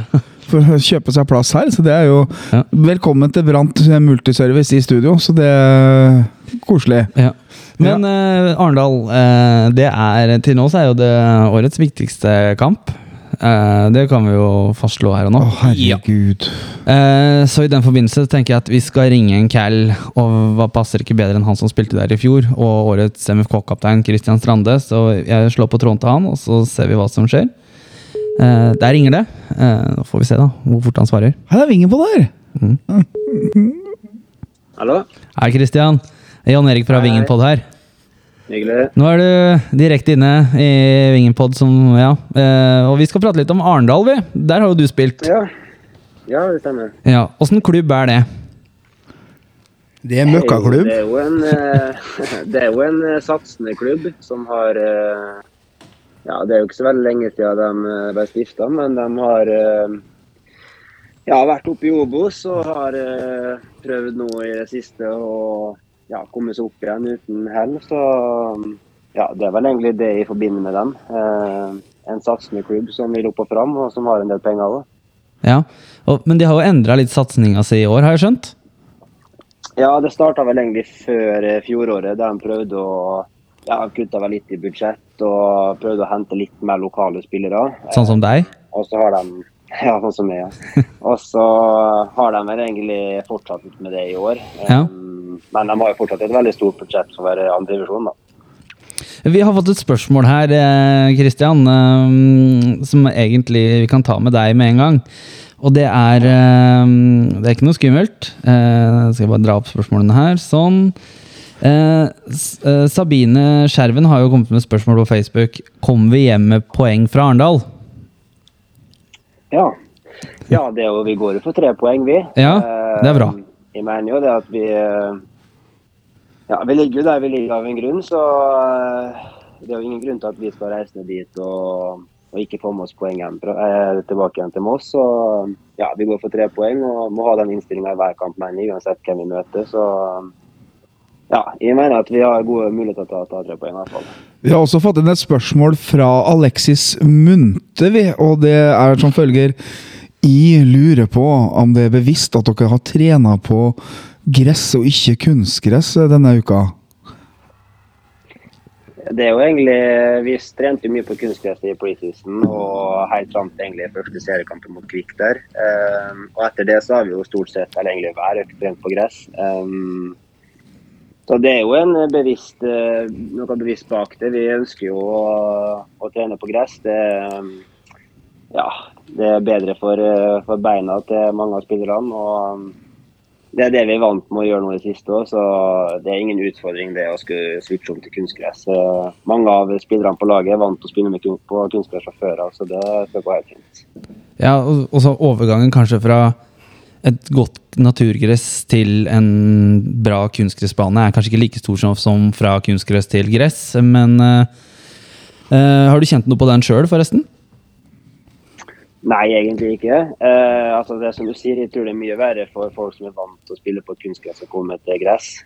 Speaker 1: for å kjøpe seg plass her. Så det er jo
Speaker 4: Ja.
Speaker 1: Velkommen til Brant Multiservice i studio, så det er koselig.
Speaker 4: Ja. Men eh, Arendal, eh, det er til nå så er jo det årets viktigste kamp. Eh, det kan vi jo fastslå her og nå.
Speaker 1: Å, herregud.
Speaker 4: Eh, så i den forbindelse tenker jeg at vi skal ringe en cal, og hva passer ikke bedre enn han som spilte der i fjor, og årets MFK-kaptein Christian Strande. Så jeg slår på tråden til han, og så ser vi hva som skjer. Eh, der ringer det. Eh, Nå får vi se da, hvor fort han svarer.
Speaker 1: Hei, det er vingen på der!
Speaker 6: Hallo?
Speaker 4: Hei, Christian. Jan Erik fra
Speaker 6: Hei.
Speaker 4: Vingenpod her.
Speaker 6: Hyggelig.
Speaker 4: Nå er du direkte inne i Vingenpod, som Ja. Eh, og vi skal prate litt om Arendal, vi. Der har jo du spilt.
Speaker 6: Ja. ja, det stemmer.
Speaker 4: Ja. Åssen klubb er det?
Speaker 2: Det er møkkaklubb.
Speaker 6: Det er jo en, eh, det er jo en eh, satsende klubb som har Ja, det er jo ikke så veldig lenge siden de ble stifta, men de har ja, vært oppe i Obos og har prøvd nå i det siste å ja, komme seg opp igjen uten hell. Så ja, det er vel egentlig det jeg forbinder med dem. Eh, en satsende klubb som vil opp og fram, og som har en del penger òg.
Speaker 4: Ja. Og, men de har jo endra litt satsinga si i år, har jeg skjønt?
Speaker 6: Ja, det starta vel egentlig før eh, fjoråret, der de prøvde å ja, kutta vel litt i budsjett og prøvde å hente litt mer lokale spillere.
Speaker 4: Sånn som deg?
Speaker 6: Og så har de Ja, sånn som meg, ja. Og så har de vel egentlig fortsatt med det i år.
Speaker 4: Ja.
Speaker 6: Um, Men de har jo fortsatt et veldig stort budsjett for å være andredivisjon, da.
Speaker 4: Vi har fått et spørsmål her, Kristian, eh, som egentlig vi kan ta med deg med en gang. Og det er eh, Det er ikke noe skummelt. Jeg skal jeg bare dra opp spørsmålene her. Sånn. Eh, eh, Sabine Skjerven har jo kommet med spørsmål på Facebook. Kommer vi hjem med poeng fra Arendal?
Speaker 6: Ja. ja det er jo, vi går jo for tre poeng, vi.
Speaker 4: Ja, det er bra.
Speaker 6: Eh, Jeg mener jo det at vi eh, Ja, vi ligger jo der vi ligger av en grunn, så eh, det er jo ingen grunn til at vi skal reise ned dit og, og ikke få med oss poeng igjen, tilbake igjen til Moss. Så ja, vi går for tre poeng og må ha den innstillinga i hver kamp, mener jeg, uansett hvem vi møter. Så ja, jeg mener at vi har gode muligheter til å ta tre poeng, i hvert fall.
Speaker 1: Vi har også fått inn et spørsmål fra Alexis Munthe, og det er som følger Jeg lurer på om det er bevisst at dere har trena på gress og ikke kunstgress denne uka?
Speaker 6: Det er jo egentlig Vi trente mye på kunstgress i preseason og helt fram til egentlig første seriekampen mot Kvikk der. Um, og etter det så har vi jo stort sett, eller egentlig hver økt trent på gress. Um, så det er jo en bevisst, eh, noe bevisst bak det. Vi ønsker jo å, å trene på gress. Det, um, ja, det er bedre for, eh, for beina til mange av spillerne. og det er det vi er vant med å gjøre nå i det siste òg, så det er ingen utfordring det å skulle switche om til kunstgress. Eh, Mange av spillerne på laget er vant til å spille med på kunstgress fra før av, så det skal gå helt fint.
Speaker 4: Ja, og så overgangen kanskje fra et godt naturgress til en bra kunstgressbane er kanskje ikke like stor som, fra kunstgress til gress, men uh, uh, har du kjent noe på den sjøl, forresten?
Speaker 6: Nei, egentlig ikke. Uh, altså det som du sier, Jeg tror det er mye verre for folk som er vant til å spille på kunstgress og komme til gress.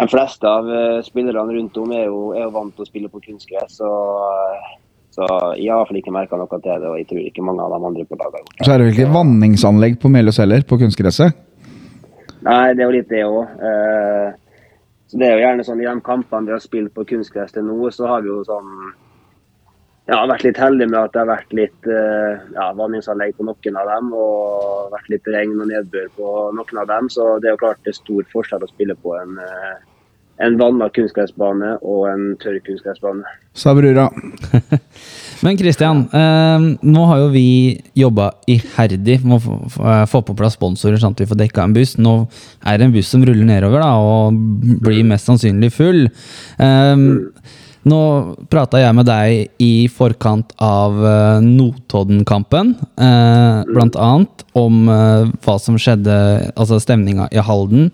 Speaker 6: De fleste av spillerne rundt om er jo, er jo vant til å spille på kunstgress. og så jeg har i hvert fall ikke merka noe til det, og jeg tror ikke mange av de andre på laget har gjort det.
Speaker 1: Så er det vel ikke vanningsanlegg på Melhus heller, på kunstgresset?
Speaker 6: Nei, det er jo litt det òg. så det er jo gjerne sånn I de kampene vi har spilt på kunstgress til nå, så har vi jo sånn ja, vært litt heldig med at det har vært litt eh, ja, vanningsanlegg på noen av dem, og vært litt regn og nedbør på noen av dem. Så det er jo klart det er stor forskjell å spille på en, eh, en vanna kunstgressbane og en tørr kunstgressbane.
Speaker 1: Sa brura.
Speaker 4: Men Kristian, eh, nå har jo vi jobba iherdig med å få, få- eh, på plass sponsorer, sånn at vi får dekka en buss. Nå er det en buss som ruller nedover da, og blir mest sannsynlig full. Eh, nå prata jeg med deg i forkant av eh, Notodden-kampen, eh, blant annet om eh, hva som skjedde, altså stemninga i Halden.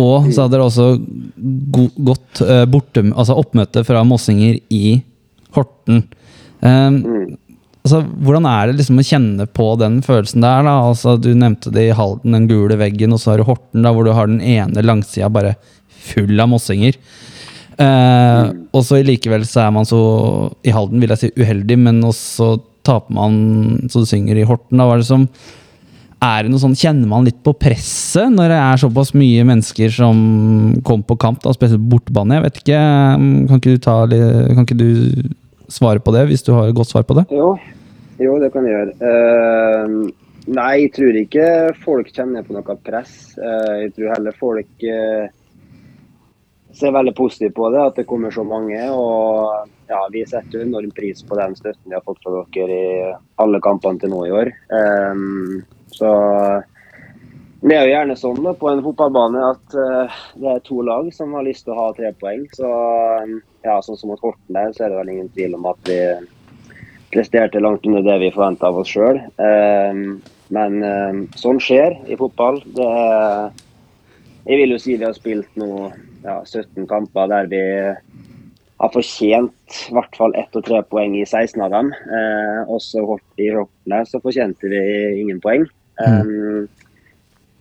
Speaker 4: Og så hadde dere også go gått uh, borte, altså oppmøte fra mossinger i Horten. Um, altså, hvordan er det liksom å kjenne på den følelsen der? da? Altså, du nevnte det i Halden, den gule veggen, og så har du Horten, da, hvor du har den ene langsida bare full av mossinger. Eh, og så likevel så er man så, i Halden vil jeg si uheldig, men også taper man så du synger i Horten. Da var det som er det noe sånn, Kjenner man litt på presset når det er såpass mye mennesker som kommer på kamp, da, spesielt bortebane? Jeg vet ikke, Kan ikke, kan ikke du svare på det, hvis du har et godt svar på det?
Speaker 6: Jo, jo det kan jeg gjøre. Uh, nei, jeg tror ikke folk kjenner på noe press. Uh, jeg tror heller folk uh, ser veldig positivt på det, at det kommer så mange. Og ja, vi setter enorm pris på den støtten vi har fått fra dere i alle kampene til nå i år. Eh, så det er jo gjerne sånn da, på en fotballbane at eh, det er to lag som har lyst til å ha tre poeng. Så eh, ja, sånn som mot Horten der, så er det vel ingen tvil om at vi presterte langt under det vi forventa av oss sjøl. men eh, sånn skjer i fotball. Det er, jeg vil jo si vi har spilt nå ja, 17 kamper der vi har fortjent i hvert fall ett og tre poeng i 16 av dem. Eh, også i Horten så fortjente vi ingen poeng. Um,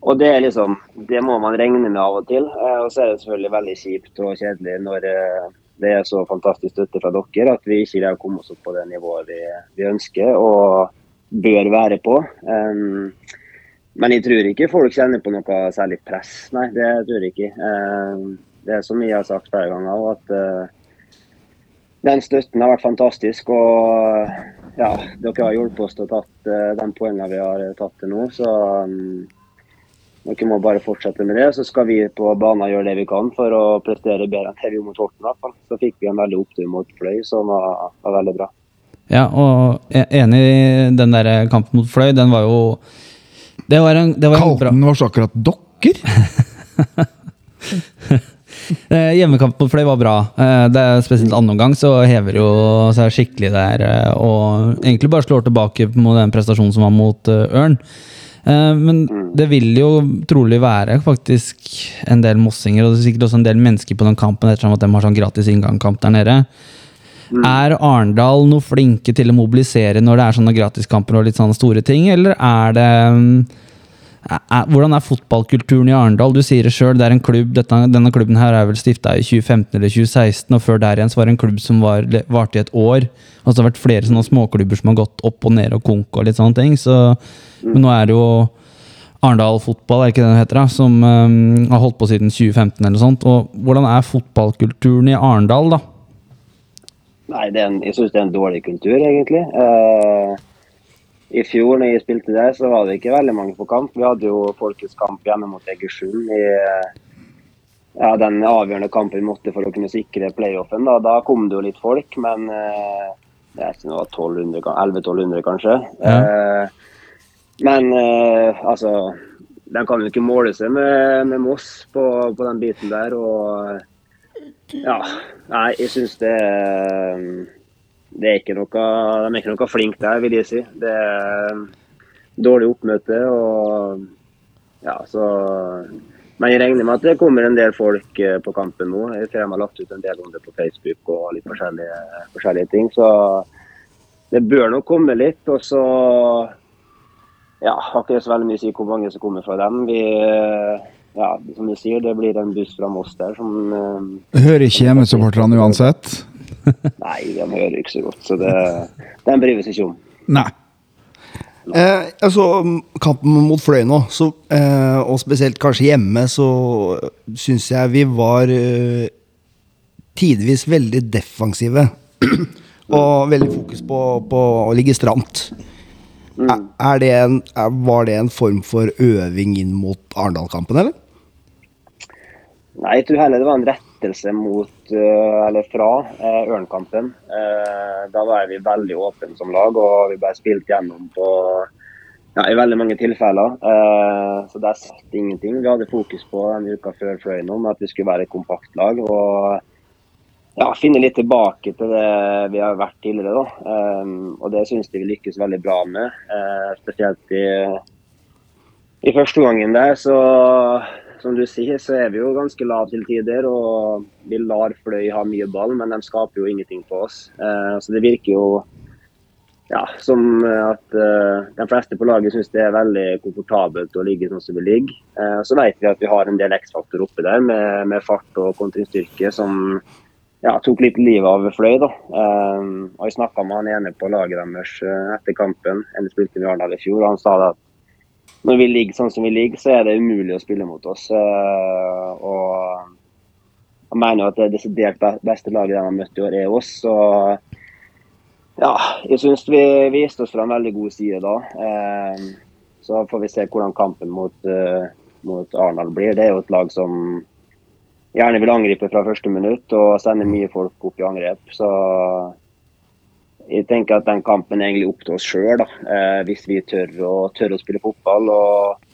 Speaker 6: og det er liksom, det må man regne med av og til. Eh, og så er det selvfølgelig veldig kjipt og kjedelig når eh, det er så fantastisk støtte fra dere at vi ikke greier å komme oss opp på det nivået vi, vi ønsker og bør være på. Um, men jeg tror ikke folk kjenner på noe særlig press. Nei, det tror jeg ikke. Um, det er som jeg har sagt flere ganger, at uh, den støtten har vært fantastisk. Og ja, dere har hjulpet oss til å tatt uh, de poengene vi har tatt til nå. Så um, dere må bare fortsette med det. Så skal vi på banen gjøre det vi kan for å prestere bedre enn det vi gjorde mot Horten. i hvert fall. Så fikk vi en veldig opptur mot Fløy, som var, var veldig bra.
Speaker 4: Ja, og jeg er enig i den der kampen mot Fløy, den var jo Det var en, det var en bra
Speaker 1: Kalten var så akkurat dokker?
Speaker 4: Eh, Hjemmekamp mot Fløy var bra. Eh, Det er Spesielt annen omgang så hever jo seg skikkelig der. eh, Og egentlig bare slår tilbake mot den prestasjonen som var mot eh, Ørn. Eh, Men det vil jo trolig være faktisk en del mossinger, og det er sikkert også en del mennesker på den kampen ettersom at de har sånn gratis inngangkamp der nede. Er Arendal noe flinke til å mobilisere når det er sånne gratiskamper og litt sånne store ting, eller er det mm, hvordan er fotballkulturen i Arendal? Du sier det sjøl, det er en klubb, denne klubben her er vel stifta i 2015 eller 2016, og før der igjen så var det en klubb som var, varte i et år. Og så har det vært flere sånne småklubber som har gått opp og ned og konk og litt sånne ting. Så, men nå er det jo Arendal fotball, er ikke det det heter, da, som um, har holdt på siden 2015 eller sånt. Og hvordan er fotballkulturen i Arendal, da?
Speaker 6: Nei, en, jeg syns det er en dårlig kultur, egentlig. Eh, I fjor når jeg spilte der, så var det ikke veldig mange på kamp. Vi hadde jo Folkets kamp hjemme mot Egersund i eh, ja, den avgjørende kampen vi måtte for å kunne sikre playoffen. Da, da kom det jo litt folk, men eh, det er ikke noe 1100-1200 kanskje. Eh, men eh, altså De kan jo ikke måle seg med, med Moss på, på den biten der. og ja, nei, jeg syns det er- Det er ikke noe De er ikke noe flinke der, vil jeg si. Det er dårlig oppmøte og Ja, så Men jeg regner med at det kommer en del folk eh, på kampen nå. Jeg ser de har lagt ut en del om det på Facebook og litt forskjellige, forskjellige ting. Så det bør nok komme litt. Og så ja, har ikke så veldig mye å si hvor mange som kommer fra dem. Vi ja, som du sier, det blir en buss fra Moss der som eh,
Speaker 1: Hører ikke hjemmesupporterne uansett.
Speaker 6: Nei, de hører ikke så godt, så det, den bryr oss ikke om.
Speaker 1: Nei.
Speaker 2: Eh, altså, kampen mot Fløy nå, så, eh, og spesielt kanskje hjemme, så syns jeg vi var eh, tidvis veldig defensive. og veldig fokus på, på å ligge stramt. Er, er det en, er, var det en form for øving inn mot Arendal-kampen, eller?
Speaker 6: Nei, jeg tror heller det var en rett, lettelse mot, eh, eller fra eh, Ørnkampen. Eh, da var vi veldig åpne som lag, og vi bare spilte gjennom på ja, i veldig mange tilfeller. Så der satt ingenting. Vi hadde fokus på en uka før Fløyen om at vi skulle være et kompakt lag. og ja, finne litt tilbake til det vi har vært tidligere. da. Og det syns de vi lykkes veldig bra med. Spesielt i, i første gangen der, så som du sier, så er vi jo ganske lave til tider. Og vi lar Fløy ha mye ball, men de skaper jo ingenting på oss. Eh, så det virker jo ja, som at eh, de fleste på laget syns det er veldig komfortabelt å ligge sånn som vi ligger. så vet vi at vi har en del X-faktor oppi der med, med fart og kontringsstyrke som ja, tok litt livet av Fløy. da. Um, og Jeg snakka med han ene på laget deres uh, etter kampen. En spilte vi Arendal i fjor. og Han sa at når vi ligger sånn som vi ligger, så er det umulig å spille mot oss. Uh, og jeg mener at det desidert beste laget de har møtt i år, er oss. Så ja, jeg syns vi viste oss fra en veldig god side da. Um, så får vi se hvordan kampen mot, uh, mot Arendal blir. Det er jo et lag som gjerne vil angripe fra første minutt og sende mye folk opp i angrep. Så jeg tenker at den kampen er egentlig opp til oss sjøl, eh, hvis vi tør å, tør å, spille fotball. og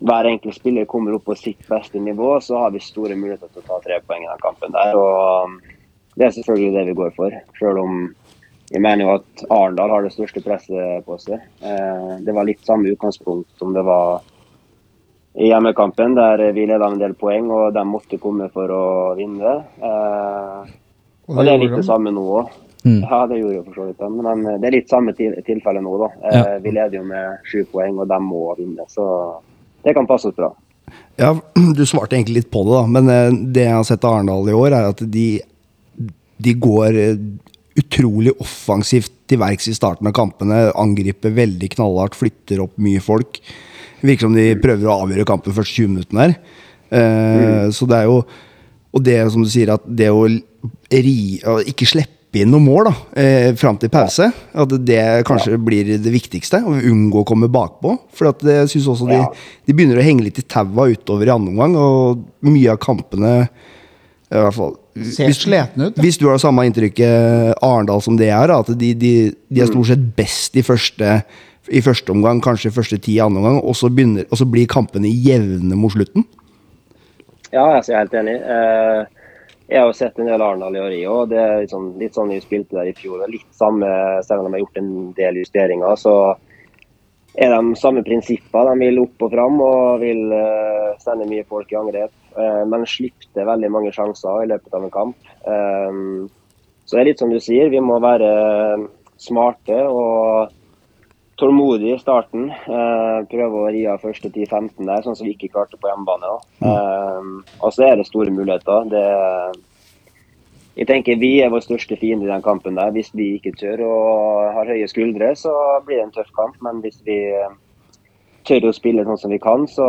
Speaker 6: hver enkelt spiller kommer opp på sitt beste nivå, så har vi store muligheter til å ta tre poeng i den kampen der. og Det er selvfølgelig det vi går for. Selv om jeg mener jo at Arendal har det største presset på seg. Eh, det var litt samme utgangspunkt som det var i hjemmekampen, der vi leda en del poeng, og de måtte komme for å vinne. Eh, og, det, er litt det samme nå òg. Mm. Ja, det gjorde jo for så vidt. Men det er litt samme tilfelle nå, da. Eh, ja. Vi leder jo med sju poeng, og de må vinne. Så det kan passe oss bra.
Speaker 2: Ja, du svarte egentlig litt på det, da. Men eh, det jeg har sett av Arendal i år, er at de, de går eh, utrolig offensivt til verks i starten av kampene. Angriper veldig knallhardt, flytter opp mye folk. Virker som de prøver å avgjøre kampen først 20 minuttene her. Mm. Så det er jo Og det som du sier, at det å ri, ikke slippe inn noen mål da, eh, fram til pause, at det kanskje ja. blir det viktigste. Å unngå å komme bakpå. For at jeg synes også de, ja. de, begynner å henge litt i taua utover i andre omgang, og mye av kampene i hvert fall
Speaker 1: Ser slitne ut.
Speaker 2: Da. Hvis du har samme inntrykket Arendal som det er, at de, de, de er stort sett best i første i første omgang, kanskje første ti i andre omgang, og så, begynner, og så blir kampene jevne mot slutten?
Speaker 6: Ja, jeg er helt enig. Eh, jeg har sett en del Arendal i år, og det er litt sånn, litt sånn vi spilte der i fjor. Litt samme, selv om de har gjort en del justeringer, så er de samme prinsipper. De vil opp og fram og vil uh, sende mye folk i angrep. Uh, men slipper veldig mange sjanser i løpet av en kamp. Um, så det er litt som du sier, vi må være smarte og tålmodig i starten. Eh, prøve å ri av første 10-15 der, sånn som vi ikke klarte på hjemmebane. Mm. Eh, og så er det store muligheter. Det, jeg tenker Vi er vår største fiende i den kampen. der. Hvis vi ikke tør og har høye skuldre, så blir det en tøff kamp. Men hvis vi tør å spille sånn som vi kan, så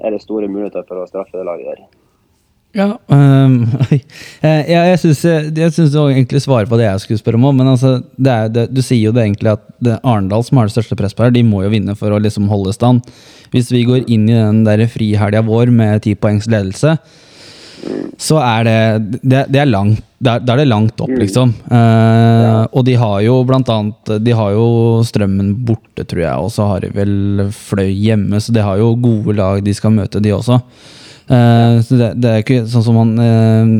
Speaker 6: er det store muligheter for å straffe det laget der.
Speaker 4: Ja, um, jeg, jeg syns du egentlig svarer på det jeg skulle spørre om. Men altså, det er, det, du sier jo det egentlig at det Arendal som har det største presset her. De må jo vinne for å liksom holde stand. Hvis vi går inn i den der frihelga vår med ti poengs ledelse, så er det Det, det er langt Da er, det langt opp, liksom. Uh, og de har jo blant annet De har jo Strømmen borte, tror jeg, og så har de vel Fløy hjemme, så de har jo gode lag de skal møte, de også. Uh, så det, det, er ikke sånn som han uh,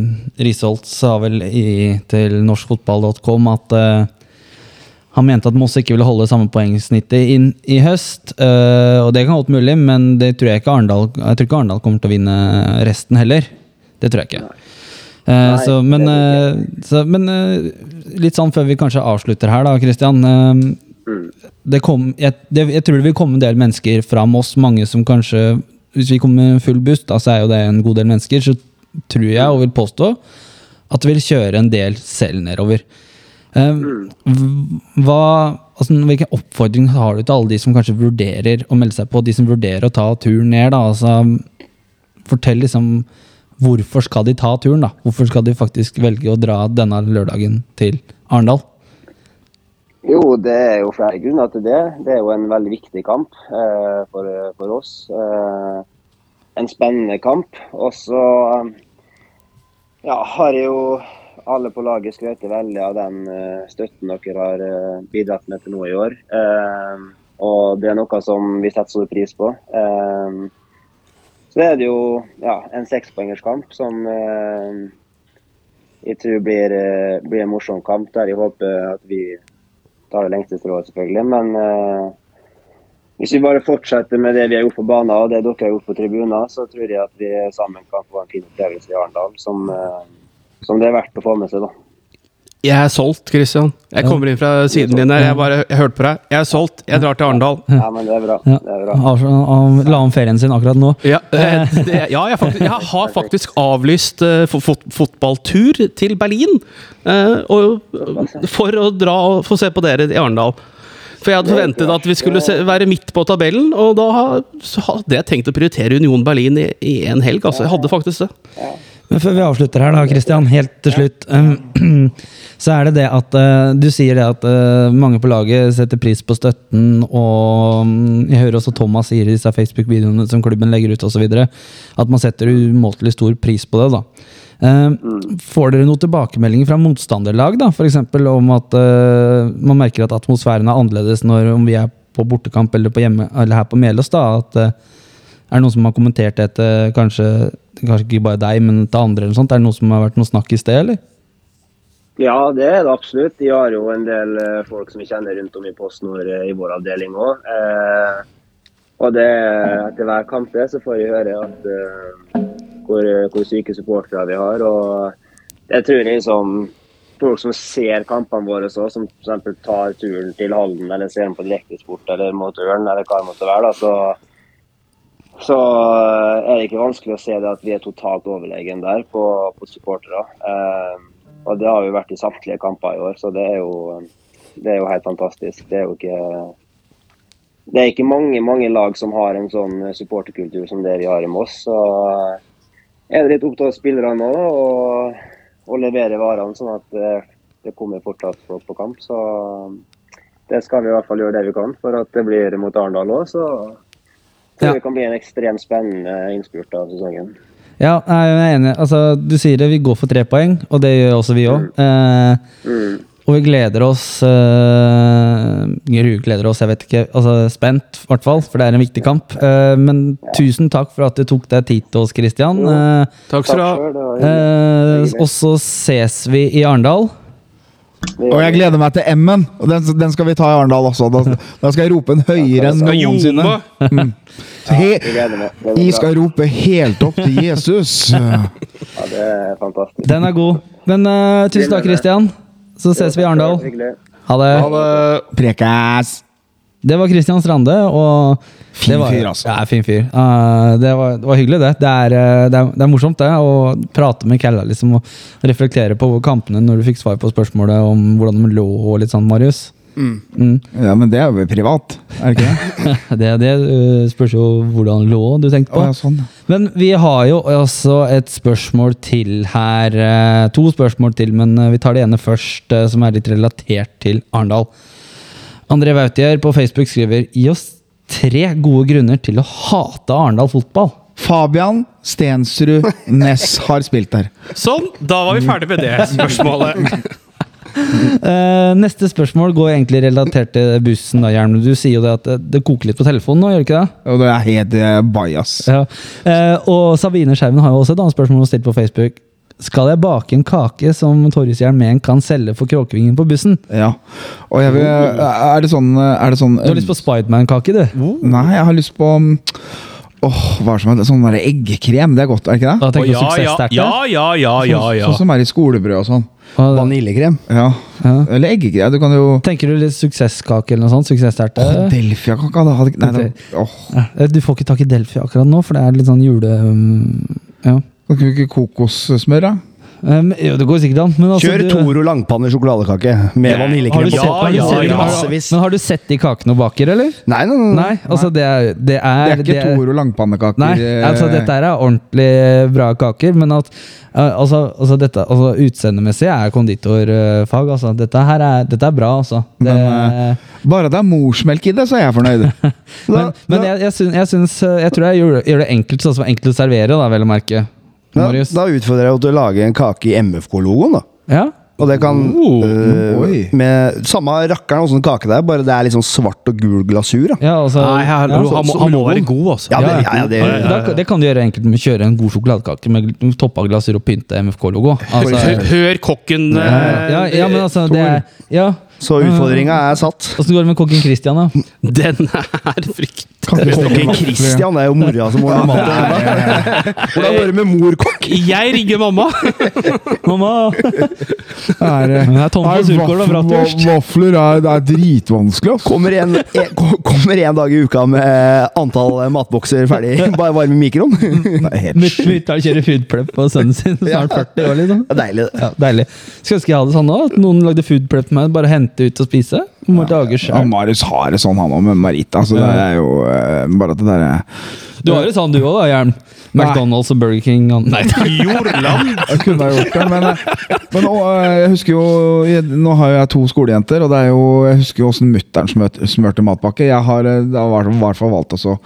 Speaker 4: Risholt sa vel i, til norskfotball.com at uh, han mente at Moss ikke ville holde samme poengsnittet inn i høst. Og det kan godt mulig, men det tror jeg ikke Arndal, jeg tror ikke Arendal kommer til å vinne resten heller. Det tror jeg ikke. Nei, så, men, så, men litt sånn før vi kanskje avslutter her, da, Christian. Mm. Det kom, jeg, det, jeg tror det vil komme en del mennesker fra Moss, mange som kanskje hvis vi kommer med full buss, da så er jo det en god del mennesker, så tror jeg og vil påstå at det vil kjøre en del selv nedover. Um, hva, altså, hvilken oppfordring har du til alle de som kanskje vurderer å melde seg på, de som vurderer å ta turen ned? da, altså Fortell liksom hvorfor skal de ta turen? da? Hvorfor skal de faktisk velge å dra denne lørdagen til Arendal?
Speaker 6: Jo, det er jo flere grunner til det. Det er jo en veldig viktig kamp eh, for, for, oss. Eh, en spennende kamp. Og så ja, har jo alle på laget skrøt veldig av den eh, støtten dere har eh, bidratt med til nå i år. Eh, og det er noe som vi setter stor pris på. Eh, så er det jo ja, en sekspoengerskamp som eh, jeg tror blir, eh, blir en morsom kamp, der jeg håper at vi tar det lengste strået, selvfølgelig. Men eh, hvis vi bare fortsetter med det vi har gjort på banen og det dere har gjort på tribuner, så tror jeg at vi sammen kan få en fin opplevelse i Arendal som, eh, som det er verdt å få med seg. da.
Speaker 3: Jeg er solgt, Christian. Jeg kommer inn fra siden din her. Jeg bare jeg hørte på deg. Jeg er solgt. Jeg drar til Arendal.
Speaker 6: Ja, men det er bra.
Speaker 4: Ja.
Speaker 6: Det er bra.
Speaker 4: Av- La om ferien sin akkurat nå.
Speaker 3: Ja, eh, det, ja jeg, faktisk, jeg har faktisk avlyst uh, fot, fotballtur til Berlin. uh, og, for å dra og få se på dere i Arendal. For jeg hadde forventet at vi skulle se, være midt på tabellen, og da hadde jeg tenkt å prioritere Union Berlin i, én en helg. Altså, jeg hadde faktisk det.
Speaker 4: Men før vi avslutter her, da, Christian, helt til slutt. um, Så er det det at uh, du sier det at uh, mange på laget setter pris på støtten, og um, jeg hører også Thomas sier i disse Facebook-videoene som klubben legger ut osv., at man setter umåtelig stor pris på det. da. Um, Får dere noen tilbakemeldinger fra motstanderlag, da? F.eks. om at uh, man merker at atmosfæren er annerledes når om vi er på bortekamp eller, på hjemme, eller her på Melås? da, at er det noen som har kommentert det til kanskje, kanskje ikke bare deg, men til andre? eller sånt? Er det noe som har vært noe snakk i sted, eller?
Speaker 6: Ja, det er det absolutt. De har jo en del eh, folk som vi kjenner rundt om i Post Nord eh, i vår avdeling òg. Eh, og det, etter hver kamp så får vi høre at, eh, hvor, hvor syke supportere vi har. Og jeg tror liksom folk som ser kampene våre så, som f.eks. tar turen til Halden eller ser dem på direktesport eller mot Ørn eller hva det måtte være, da, så, så er det ikke vanskelig å se det at vi er totalt overlegen der på, på supportere. Eh, og det har vi vært i samtlige kamper i år, så det er jo, det er jo helt fantastisk. Det er jo ikke det er ikke mange mange lag som har en sånn supporterkultur som det vi har i Moss. Så er det litt opp til spillerne nå og å levere varene, sånn at det, det kommer fortsatt folk på kamp. Så det skal vi i hvert fall gjøre det vi kan for at det blir mot Arendal òg. Tror
Speaker 4: Ja.
Speaker 6: det kan bli en ekstremt spennende innspurt av sesongen.
Speaker 4: Ja, jeg er enig. Altså, du sier det, vi går for tre poeng, og det gjør også vi òg. Eh,
Speaker 6: Mm.
Speaker 4: og vi gleder oss eh, Gru gleder oss, jeg vet ikke. Altså, spent, i hvert fall, for det er en viktig kamp. Eh, men tusen takk for at du tok deg tid til oss, Christian. Eh,
Speaker 3: Takk skal du ha.
Speaker 4: eh, og så ses vi i Arendal.
Speaker 1: Og jeg gleder meg til M-en. og Den, den skal vi ta i Arendal også. Da, da skal jeg rope den høyere enn noensinne.
Speaker 3: Mm.
Speaker 1: He, jeg skal rope helt opp til Jesus.
Speaker 6: Ja, det er fantastisk.
Speaker 4: Den er god. Men uh, tusen takk, Christian. Så ses vi i Arendal. Ha det.
Speaker 3: Ha det.
Speaker 1: Prekas!
Speaker 4: Det var Christian Strande, og
Speaker 1: Fin
Speaker 4: det var,
Speaker 1: fyr, altså.
Speaker 4: Ja, fin fyr. Uh, det, var, det var hyggelig, det. Det er, uh, det, er, det er morsomt, det. Å prate med Kella liksom, og reflektere på kampene når du fikk svar på spørsmålet om hvordan de lå og litt sånn, Marius. Mm.
Speaker 1: Ja, men det er jo privat, er det ikke det?
Speaker 4: Det, det uh, spørs jo hvordan lå du tenkte på.
Speaker 1: Å, ja, sånn.
Speaker 4: Men vi har jo også et spørsmål til her. eh, To spørsmål til, men eh, vi tar det ene først, eh, som er litt relatert til Arendal. André Wautier på Facebook skriver Gi oss tre gode grunner til å hate Arendal fotball.
Speaker 1: Fabian Stensrud Næss har spilt der.
Speaker 3: Sånn, da var vi ferdig med det spørsmålet.
Speaker 4: uh, neste spørsmål går egentlig relatert til bussen. da, Hjelm. Du sier jo det at det, koker litt på telefonen nå, gjør det ikke det?
Speaker 1: Jo, det er helt uh, bajas.
Speaker 4: Ja. Uh, og Sabine Skjermen har jo også et annet spørsmål å stille på Facebook. Skal jeg bake en kake som Torjus Hjelmén kan selge for Kråkevingen på bussen?
Speaker 1: Ja. Og jeg vil Er det sånn, er det sånn
Speaker 4: Du har lyst på Spiderman-kake, du?
Speaker 1: Nei, jeg har lyst på mm, Åh, hva er det som er det? Sånn der eggekrem, Det er godt, er det ikke det?
Speaker 4: Da du
Speaker 3: ja, ja, ja, ja, ja, ja, ja.
Speaker 1: Sånn som er i skolebrød og sånn.
Speaker 2: Vaniljekrem.
Speaker 1: Ja.
Speaker 4: Ja.
Speaker 1: Eller eggekrem. Du kan jo
Speaker 4: Tenker du litt suksesskake eller noe sånt? Suksessterte?
Speaker 1: Åh, Delfia-kaka. da Nei, da, åh.
Speaker 4: Eh, Du får ikke tak i Delfia akkurat nå, for det er litt sånn jule... um, Ja.
Speaker 1: Kan vi ikke kokossmør, da?
Speaker 4: Um, jo, det går sikkert an. Men altså,
Speaker 2: Kjør Toro langpanne sjokoladekake med
Speaker 4: ja.
Speaker 2: vaniljekrem.
Speaker 4: du, har, du
Speaker 3: ja, ja.
Speaker 4: har,
Speaker 2: Massevis.
Speaker 4: men har du sett de kakene og baker, eller?
Speaker 2: Nei, nei, nei.
Speaker 4: Nei, altså det er Det
Speaker 1: Det
Speaker 4: er,
Speaker 1: er ikke Toro langpannekaker.
Speaker 4: Nei,
Speaker 1: eh,
Speaker 4: altså dette er ordentlig bra kaker, men at eh, altså, altså dette altså, Utseendemessig er konditorfag, altså. Dette her er, dette er bra, altså. Det,
Speaker 1: Men, eh, Bare det er morsmelk i det, så er jeg fornøyd.
Speaker 4: men men jeg, jeg, syns, jeg, syns, eh, jeg tror jeg gjør, gjør det enkelt, sånn som enkelt å servere, da, vel å merke.
Speaker 2: Da,
Speaker 4: Marius.
Speaker 2: da utfordrer jeg deg til å lage en kake i MFK-logoen, da.
Speaker 4: Ja.
Speaker 2: Og det kan
Speaker 3: Oh,
Speaker 2: øh,
Speaker 1: oi.
Speaker 2: Med samme rakkeren åssen kake det er, bare det er litt sånn svart og gul glasur. da
Speaker 4: ja, altså,
Speaker 3: Nei, han,
Speaker 4: ja.
Speaker 3: han, må, han må være god, altså.
Speaker 2: Ja, det,
Speaker 4: Ja,
Speaker 2: ja, ja, det,
Speaker 4: Da, det kan du gjøre enkelt med å kjøre en god sjokoladekake med toppa glasur og pynte MFK-logo. Altså,
Speaker 3: Hør, hør kokken eh,
Speaker 4: ja, ja, men altså det er, ja.
Speaker 2: Så utfordringa er satt.
Speaker 4: Åssen går det med kokken Christian, da?
Speaker 3: Den er fryktelig
Speaker 2: Kokken Christian det er jo mora som ordner maten. Hvordan går det med morkokk?
Speaker 3: Jeg ringer mamma!
Speaker 4: Mamma!
Speaker 1: Er,
Speaker 4: det er tom på surkål og bratwurst.
Speaker 1: Vafler er, er dritvanskelig. ass.
Speaker 2: Kommer en, en, kommer en dag i uka med antall matbokser ferdig, bare varm i mikroen. Er
Speaker 4: Mutter'n kjører foodprep på sønnen sin, snart 40 år, liksom.
Speaker 2: det deilig, det.
Speaker 4: Ja, deilig. Skulle ønske jeg hadde sånn òg. At noen lagde foodprep med meg. Bare hente ut og spise. Må lage
Speaker 1: Ja. Marius har det sånn, han òg, med Marita. Så det er jo uh, bare at det derre
Speaker 4: Du har jo sånn du òg, da, Jern. McDonald's og Burger King. og- Nei,
Speaker 3: Jordland!
Speaker 1: Jeg kunne ha gjort det, men, eh, men nå, eh, jeg husker jo Nå har jeg to skolejenter, og det er jo, jeg husker jo åssen mutter'n smørte, matpakke. Jeg har da var- i hvert fall valgt også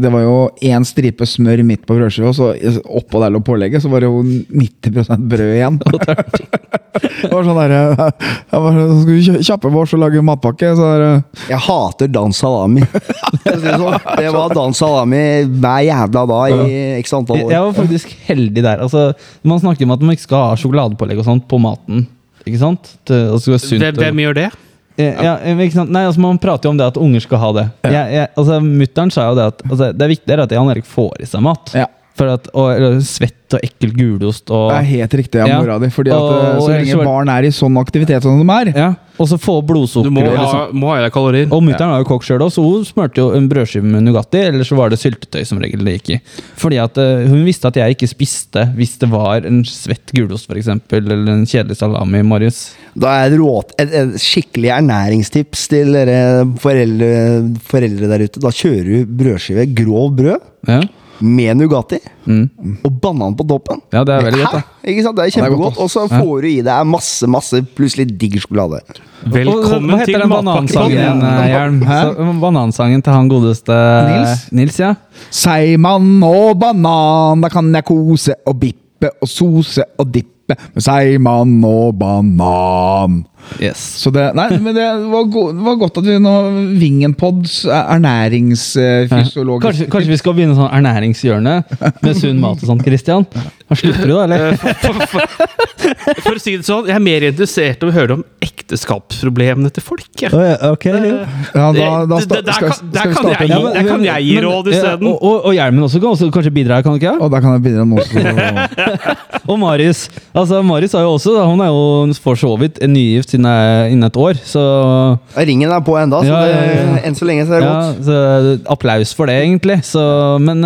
Speaker 1: Det var jo én stripe smør midt på brødskiva, og så oppå der lå pålegget, så var det jo 90 brød igjen. Det var sånn derre Jeg var sånn, Skal vi kjappe på oss og lage matpakke? Så der,
Speaker 2: Jeg hater dans salami. Det sånn. Var dans salami hver jævla dag i x antall år.
Speaker 4: jeg var faktisk heldig der. Altså, man snakker om at man ikke skal ha sjokoladepålegg og sånt på maten. Ikke sant? Det, og det sunt
Speaker 3: Hvem, hvem gjør det?
Speaker 4: Eh, Ja, eh? Nei, altså Man prater jo om det at unger skal ha det. Jeg, jeg, altså Mutter'n sa jo det at altså, det er viktigere at Jan Erik får i seg mat.
Speaker 1: Ja.
Speaker 4: For at, og, eller svett og ekkel gulost og
Speaker 1: Det er helt riktig av
Speaker 4: Ja.
Speaker 1: mora di. Fordi at
Speaker 4: Og-
Speaker 1: eh,
Speaker 4: og
Speaker 1: så lenge barn er i sånn aktivitet som de er
Speaker 4: ja, Og så få blodsukker.
Speaker 3: Du må ha,
Speaker 4: sånn.
Speaker 3: må ha i deg kalorier.
Speaker 4: Og mutter'n har jo kokk sjøl, så hun smurte jo en brødskive med Nugatti, eller så var det syltetøy som regel det gikk i. Fordi at uh, hun visste at jeg ikke spiste hvis det var en svett gulost, for eksempel, eller en kjedelig salami, Marius.
Speaker 2: Da er det råt, et, et skikkelig ernæringstips til dere foreldre, foreldre der ute. Da kjører du brødskive, grov brød,
Speaker 4: Ja,
Speaker 2: med Nugatti
Speaker 4: mm.
Speaker 2: og banan på toppen.
Speaker 4: ja det er veldig godt,
Speaker 2: Hæ?
Speaker 4: da.
Speaker 2: Ikke sant? Det er
Speaker 1: godt,
Speaker 2: kjempegodt. Og så får du i deg masse masse plutselig digg sjokolade.
Speaker 3: Velkommen til
Speaker 4: banansangen, eh, Hjelm? Banansangen til han godeste
Speaker 1: Nils?
Speaker 4: Nils, ja.
Speaker 1: Seigmann og banan, da kan jeg kose og bippe og sose og dippe. Med seigmann og banan.
Speaker 4: Yes.
Speaker 1: Så det, nei, men det var, go det var godt at vi nå Vingenpods ernæringsfysiologisk
Speaker 4: Kanskje, kanskje vi skal begynne sånn ernæringshjørne med sunn mat og sånt, Christian? Da slutter du, da, eller?
Speaker 3: For, for, for å si det sånn, jeg er mer interessert i å høre om ekteskapsproblemene til folk. Ja.
Speaker 4: ok.
Speaker 1: Ja, da, da,
Speaker 3: Det- det- der
Speaker 1: skal,
Speaker 3: kan-
Speaker 1: skal
Speaker 3: der
Speaker 1: vi
Speaker 3: kan
Speaker 1: starte
Speaker 3: jeg der kan jeg gi råd isteden.
Speaker 4: Og, og, og hjelmen også kan også kanskje bidra, kan du ikke?
Speaker 1: Og der kan jeg bidra nå. Så,
Speaker 4: Og Marius. Altså, Marius er jo også Hun er jo for så vidt nygift innen et år, så
Speaker 2: Ringen er på enda, så
Speaker 4: Ja, ja, ja.
Speaker 2: det, enn så lenge så er det godt.
Speaker 4: så Applaus for det, egentlig. Så, men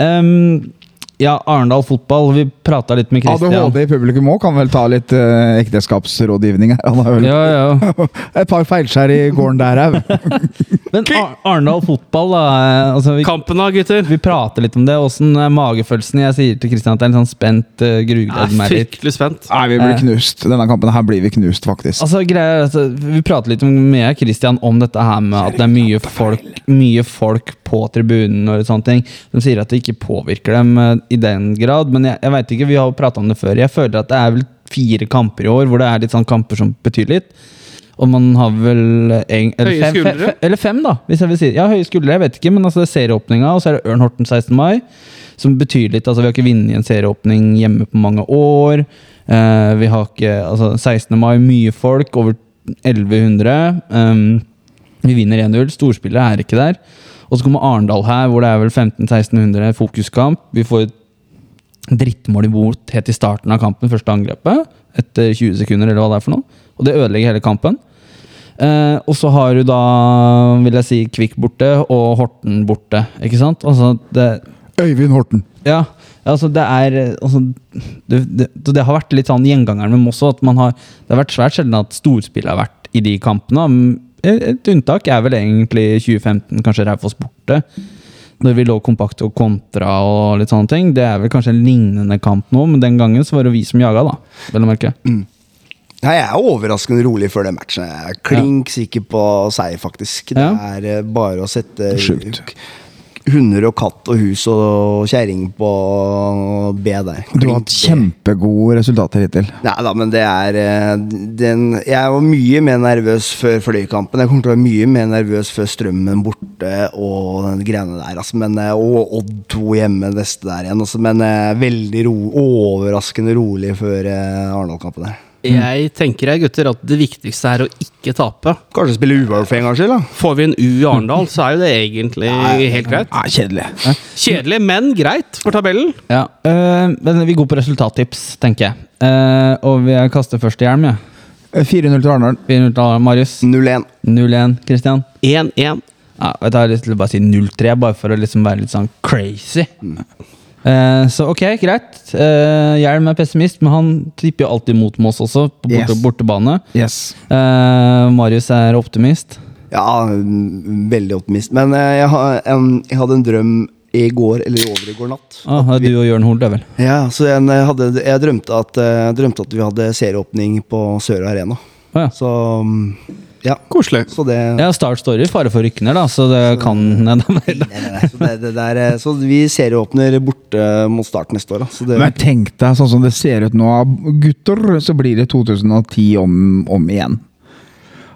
Speaker 4: em, Ja, Arendal fotball. Vi prata litt med Christian.
Speaker 1: ADHD i publikum òg kan vel ta litt uh, ekteskapsrådgivning her. Han har vel
Speaker 4: Ja, ja.
Speaker 1: et par feilskjær i gården der òg.
Speaker 4: Men Ar Arendal fotball, da. eh, Altså, vi,
Speaker 3: Kampen da, gutter.
Speaker 4: vi prater litt om det. Åssen er magefølelsen? Jeg sier til Christian at det er en sånn spent uh, grugledd meg litt.
Speaker 3: fryktelig spent.
Speaker 1: Nei, vi blir knust. Denne kampen her blir vi knust, faktisk.
Speaker 4: Altså, greier, altså, vi prater litt med Christian om dette her med at det er mye folk, mye folk på tribunen og sånne ting. De sier at det ikke påvirker dem eh, i den grad, men jeg, jeg vet ikke, vi har jo prata om det før. Jeg føler at det er vel fire kamper i år hvor det er litt sånn kamper som betyr litt. Og man har vel en, eller,
Speaker 3: Høye
Speaker 4: fem,
Speaker 3: skuldre?
Speaker 4: fe, eller fem, da. Hvis jeg vil si Ja, høye skuldre, jeg vet ikke, men altså det er serieåpninga, og så er det Ørn Horten 16. mai. Som betyr litt. altså Vi har ikke vunnet en serieåpning hjemme på mange år. Uh, vi har ikke altså 16. mai, mye folk, over 1100. Um, vi vinner 1-0. Storspillet er ikke der. Og så kommer Arendal her, hvor det er vel 1500-1600 fokuskamp. Vi får et drittmål imot helt i starten av kampen, første angrepet. Etter 20 sekunder, eller hva det er for noe. Og det ødelegger hele kampen. Eh, og så har du da, vil jeg si, Kvikk borte og Horten borte. Ikke sant? Altså, det,
Speaker 1: Øyvind Horten.
Speaker 4: ja, altså det er altså, det, det, det har vært litt sånn gjengangeren med Moss har Det har vært svært sjelden at storspill har vært i de kampene. Et et unntak er vel egentlig 2015, kanskje Raufoss borte. Når vi lå kompakt og kontra og litt sånne ting. Det er vel kanskje en lignende kamp nå, men den gangen så var det vi som jaga, da. Vel å merke.
Speaker 2: Nei, jeg er overraskende rolig før den matchen. Jeg er klink sikker på seier, faktisk. Det
Speaker 4: Ja.
Speaker 2: er eh, bare å sette
Speaker 1: Sjukt.
Speaker 2: Hunder og katt og hus og kjerring på B der.
Speaker 1: Du har hatt kjempegode resultater hittil.
Speaker 2: Nei da, men det er eh, den, Jeg var mye mer nervøs før Fløykampen. Jeg kommer til å være mye mer nervøs før Strømmen borte og den greiene der. Altså, men, eh, og Odd 2 hjemme neste der igjen. Altså, men eh, veldig ro, overraskende rolig før Arendal-kampen der.
Speaker 3: Jeg tenker jeg, gutter, at det viktigste er å ikke tape.
Speaker 2: Kanskje spille uavgjort for en gangs skyld, da.
Speaker 3: Får vi en U i Arendal, så er jo det egentlig helt greit.
Speaker 1: Nei, kjedelig.
Speaker 3: Kjedelig, men greit for tabellen.
Speaker 4: Ja, øh, men Vi går på resultattips, tenker jeg. Uh, og vi kaster først i hjelm, jeg.
Speaker 1: 4-0 til Arendal.
Speaker 4: Vi begynner til Marius.
Speaker 2: 0-1.
Speaker 4: 0-1, Christian.
Speaker 3: 1-1.
Speaker 4: Ja, jeg har lyst til å bare si 0-3, bare for å liksom være litt sånn crazy. Eh, så ok, greit. Eh, Hjelm er pessimist, men han tipper jo alltid mot Moss også, på borte,
Speaker 1: Yes.
Speaker 4: bortebane.
Speaker 1: Yes.
Speaker 4: Eh, Marius er optimist.
Speaker 2: Ja, veldig optimist. Men eh, jeg, hadde en drøm i går, eller over i går natt.
Speaker 4: Ah, det er du og Jørn Hoel, det vel.
Speaker 2: Ja, så jeg, hadde, jeg drømte, at, eh, drømte at vi hadde serieåpning på Sør Arena.
Speaker 4: Ah, ja.
Speaker 2: Så mm, ja.
Speaker 3: Koselig.
Speaker 2: Så det
Speaker 4: Ja, Start står i fare for rykkene, da, så det kan
Speaker 2: Nei, nei, nei, så, det, det der, eh, så vi serieåpner borte mot start neste år. Da. Så det,
Speaker 1: Men tenk deg, sånn som det ser ut nå, gutter, så blir det 2010 om, om igjen.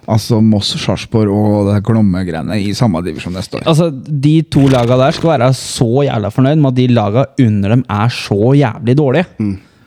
Speaker 1: Altså Moss, Sarpsborg og det Glomme-greiene i samme divisjon neste år.
Speaker 4: Altså, De to laga der skal være så jævla fornøyd med at de laga under dem er så jævlig dårlige.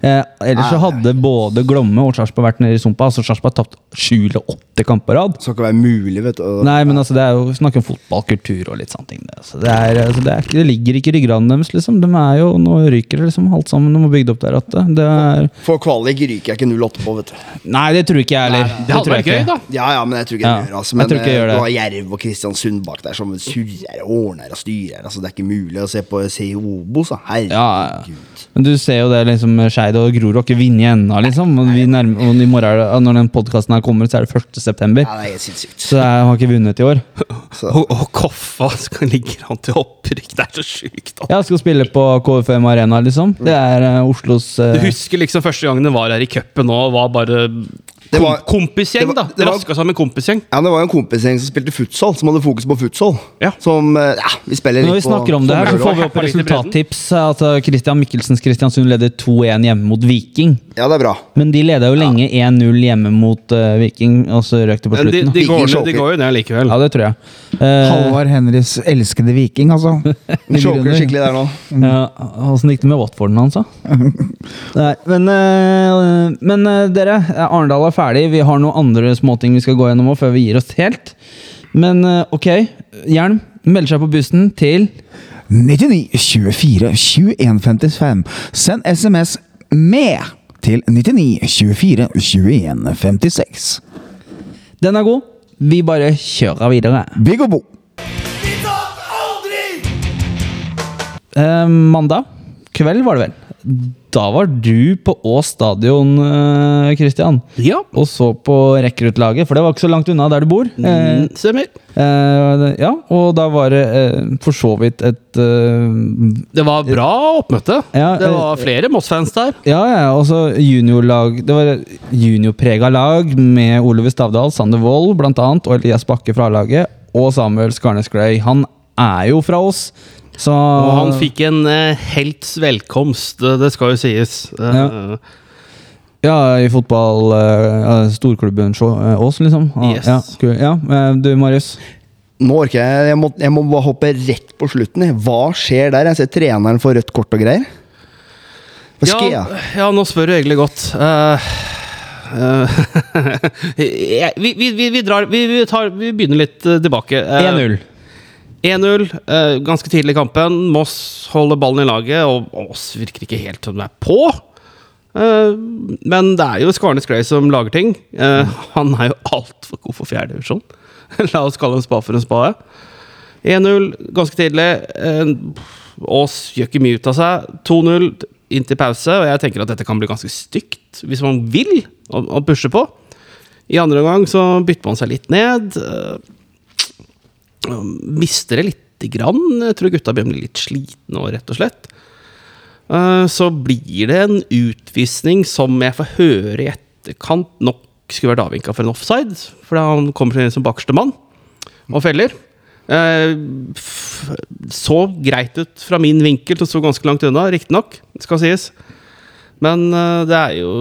Speaker 4: Eh, ellers så hadde både Glomme og Sarpsborg vært nede i sumpa. Altså Sarpsborg har tapt sju eller åtte kamper på rad.
Speaker 2: skal ikke være mulig, vet du.
Speaker 4: Nei, men altså, det er jo snakk om fotballkultur og litt sånne ting. Det, altså, det, er, altså, det, er, det ligger ikke i ryggraden deres, liksom. De er jo, Nå ryker det liksom alt sammen. De har bygd opp der at det er
Speaker 2: For kvalik ryker jeg ikke 0-8 på, vet du.
Speaker 4: Nei, det tror ikke jeg heller.
Speaker 3: Det hadde
Speaker 4: tror
Speaker 3: vært gøy, da.
Speaker 2: Ja, ja, men jeg tror ikke
Speaker 4: Ja,
Speaker 2: gjør altså.
Speaker 4: jeg
Speaker 2: Men
Speaker 4: tror ikke jeg gjør
Speaker 2: eh,
Speaker 4: det.
Speaker 2: du har Jerv og Kristiansund bak der som surrer og ordner og styrer. Altså, det er ikke mulig å se på i Herregud.
Speaker 4: Ja, ja. Men du ser jo det, liksom, Skeid og Grorud ikke vunnet ennå, liksom. Og, vi nærmer, og i morgen, er det- når den podkasten her kommer, så er det 1. september.
Speaker 2: Ja, det er sinnssykt.
Speaker 4: Så jeg har ikke vunnet i år.
Speaker 2: Så,
Speaker 3: Og, og Koffa skal ligge an til opprykk. Det er så sjukt. Ja,
Speaker 4: Jeg skal spille på KFM Arena, liksom. Det er uh, Oslos uh...
Speaker 3: Du husker liksom første gangen det var her i cupen og var bare
Speaker 2: Det var-
Speaker 3: kompisgjeng,
Speaker 2: det var-
Speaker 3: da.
Speaker 2: det var-
Speaker 3: Raska sammen kompisgjeng.
Speaker 2: ja, det var en kompisgjeng som spilte futsal, som hadde fokus på futsal.
Speaker 3: Ja.
Speaker 2: Som eh, Ja, vi spiller
Speaker 4: Når vi snakker om det her, så får vi opp
Speaker 3: Litt
Speaker 4: resultattips. At eh, Christian Michelsens Kristiansund leder 2-1 hjemme mot Viking.
Speaker 2: Ja, det er bra.
Speaker 4: Men de leda jo lenge 1-0 hjemme mot uh, Viking, og så røk det på
Speaker 3: Men de,
Speaker 4: slutten.
Speaker 3: de,
Speaker 4: da.
Speaker 3: går,
Speaker 2: Viking
Speaker 3: ned- de
Speaker 2: choker.
Speaker 3: går jo ned likevel.
Speaker 4: Ja, det tror jeg. Eh,
Speaker 1: Halvard Henrys elskede viking, altså.
Speaker 2: De choker skikkelig der nå.
Speaker 4: Ja, Åssen gikk det med Watforden hans, da? Nei, men eh, men eh, dere, eh, Arendal er ferdig. Vi har noen andre småting vi skal gå gjennom også, før vi gir oss helt. Men eh, ok, Jern melder seg på bussen til
Speaker 1: 99 24 21 55. Send SMS med til 99 24 21 56.
Speaker 4: Den er god. Vi bare kjører videre.
Speaker 1: Vi og Bo.
Speaker 4: Eh, mandag kveld var det vel. Da var du på Ås stadion, Kristian Christian.
Speaker 3: Ja,
Speaker 4: Og så på rekruttlaget, for det var ikke så langt unna der du bor. Eh,
Speaker 3: mm, stemmer.
Speaker 4: eh, ja, og da var det eh, for så vidt et eh,
Speaker 3: Det var bra oppmøte.
Speaker 4: Ja,
Speaker 3: det
Speaker 4: eh,
Speaker 3: var flere Moss-fans der.
Speaker 4: Ja, ja, også juniorlag Det var juniorprega lag med Oliver Stavdal, Sander Wold annet, og Elias Bakke fra A-laget, og Samuel Skarnes Gray. Han er jo fra oss, så
Speaker 3: Og han fikk en eh, helts velkomst, det det skal jo sies. Ja.
Speaker 4: Ja, i fotball uh, Storklubben eh, Ås, liksom. Ah,
Speaker 3: Yes.
Speaker 4: Ja, ja, eh, du, Marius?
Speaker 2: Nå orker jeg Jeg må, jeg må bare hoppe rett på slutten. Hva skjer der? Jeg ser treneren får rødt kort og greier. Hva skjer?
Speaker 3: ja, ja, nå spør du egentlig godt. Uh, uh, vi, vi, vi, vi, drar, vi, vi, tar, vi begynner litt eh, tilbake. Eh,
Speaker 4: 1-0.
Speaker 3: 1-0, eh, ganske tidlig i kampen. Moss holder ballen i laget, og Moss virker ikke helt som de er på. Eh, men det er jo Skarnes Gray som lager ting. Eh, han er jo altfor god for fjerdedivisjon. La oss kalle en spa for en spade. 1-0 ganske tidlig. Eh, Ås gjør ikke mye ut av seg. 2-0 inn til pause, og jeg tenker at dette kan bli ganske stygt hvis man vil og pushe på. I andre omgang så bytter man seg litt ned. eh, mister det lite grann. Jeg tror gutta blir litt slitne òg, rett og slett. Eh, Så blir det en utvisning som jeg får høre i etterkant nok skulle vært avvinka for en offside, fordi han kommer inn som bakerste mann og feller. Eh, så greit ut fra min vinkel, og sto ganske langt unna, riktignok, skal sies. Men eh, det er jo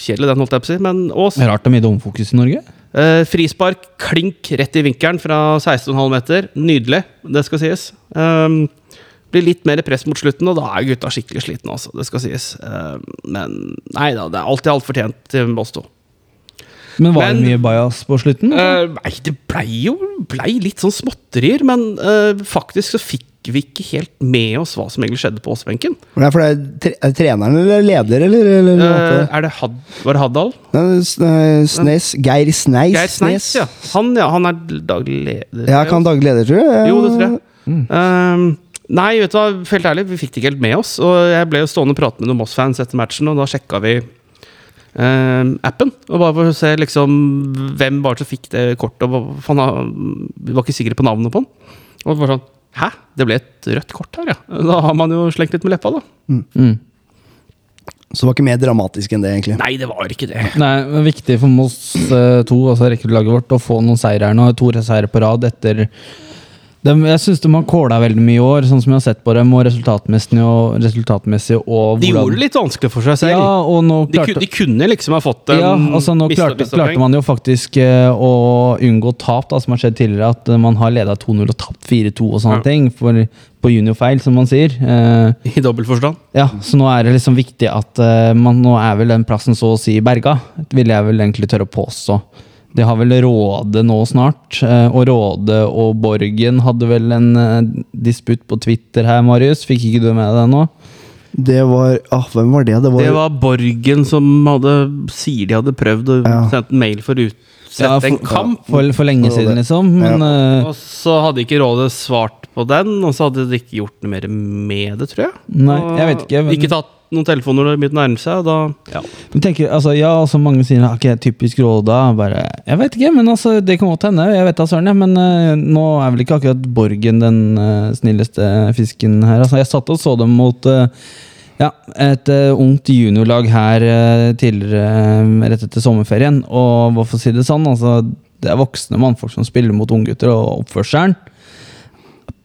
Speaker 3: kjedelig, den, holdt jeg på å si. Men
Speaker 4: er rart det er mye domfokus i Norge.
Speaker 3: Eh, frispark, klink rett i vinkelen fra 16,5 meter. Nydelig, det skal sies. Um, blir litt mer press mot slutten, og da er gutta skikkelig slitne. altså. det skal sies. Uh, men nei da, det er alltid alt fortjent til oss to.
Speaker 4: Men var
Speaker 3: Men-
Speaker 4: det mye bajas på slutten?
Speaker 3: Uh, nei, det blei jo blei litt sånn småtterier, men eh, faktisk så fikk vi ikke helt med oss hva som egentlig skjedde på Åsbenken.
Speaker 2: Det er det er tre, er treneren eller leder, eller? eller
Speaker 3: Eh, er det Had var det Haddal?
Speaker 2: Nei, eh, Snes, Geir Sneis.
Speaker 3: Geir Sneis, ja. Han, ja. Han er daglig leder.
Speaker 2: Ja, kan daglig leder, tror jeg.
Speaker 3: Jo, det tror jeg. Um, nei, vet du hva, helt ærlig, vi fikk det ikke helt med oss. Og jeg ble jo stående og prate med noen Moss-fans etter matchen, og da sjekka vi Uh, appen. Og bare for å se liksom hvem var det som fikk det kortet. Og faen, vi var ikke sikre på navnet på han. Og det var sånn Hæ? Det ble et rødt kort her, ja. Da har man jo slengt litt med leppa, da.
Speaker 4: Mm.
Speaker 2: Så det var ikke mer dramatisk enn det, egentlig.
Speaker 3: Nei, det var ikke det.
Speaker 4: Nei, er viktig for Moss eh, 2, altså rekruttlaget vårt, å få noen seire her nå. To seire på rad etter dem, Jeg syns de har kåla veldig mye i år, sånn som jeg har sett på dem, og resultatmessig og, resultatmessig og
Speaker 3: De gjorde det litt vanskelig for seg selv.
Speaker 4: Ja, og nå klarte
Speaker 3: de, de kunne liksom ha fått en
Speaker 4: ja, altså nå klarte, klarte man jo faktisk eh, å unngå tap, da, som har skjedd tidligere. At eh, man har leda 2-0 og tapt 4-2 og sånne
Speaker 3: Ja.
Speaker 4: ting. For, på juniorfeil, som man sier. Eh,
Speaker 3: I dobbelt forstand.
Speaker 4: ja, Så nå er det liksom viktig at eh, man Nå er vel den plassen så å si berga, vil jeg vel egentlig tørre å påstå. De har vel Råde nå snart, eh, og Råde og Borgen hadde vel en eh, disputt på Twitter her, Marius. Fikk ikke du med deg det nå?
Speaker 2: Det var ah, Hvem var det? Det var,
Speaker 3: Det var Borgen som hadde, sier de hadde prøvd å
Speaker 2: Ja.
Speaker 3: sende en mail for å utsette
Speaker 4: Ja, for-
Speaker 3: en kamp.
Speaker 4: For, for lenge siden, liksom. Men eh,
Speaker 3: Og så hadde ikke rådet svart på den, og så hadde de ikke gjort noe mer med det, tror jeg.
Speaker 4: Nei, jeg vet ikke, men-
Speaker 3: Ikke tatt noen telefoner når det begynte å nærme seg, og da ja.
Speaker 4: Men tenker, altså, ja, altså mange sier at okay, typisk Råda. Bare, jeg vet ikke, men altså, det kan godt hende. Jeg vet da søren, jeg. Men uh, nå er vel ikke akkurat Borgen den uh, snilleste fisken her. Altså, jeg satt og så dem mot uh, ja, et ungt juniorlag her tidligere rett etter sommerferien. Og hvorfor for si det sånn, altså, det er voksne mannfolk som spiller mot unggutter, og oppførselen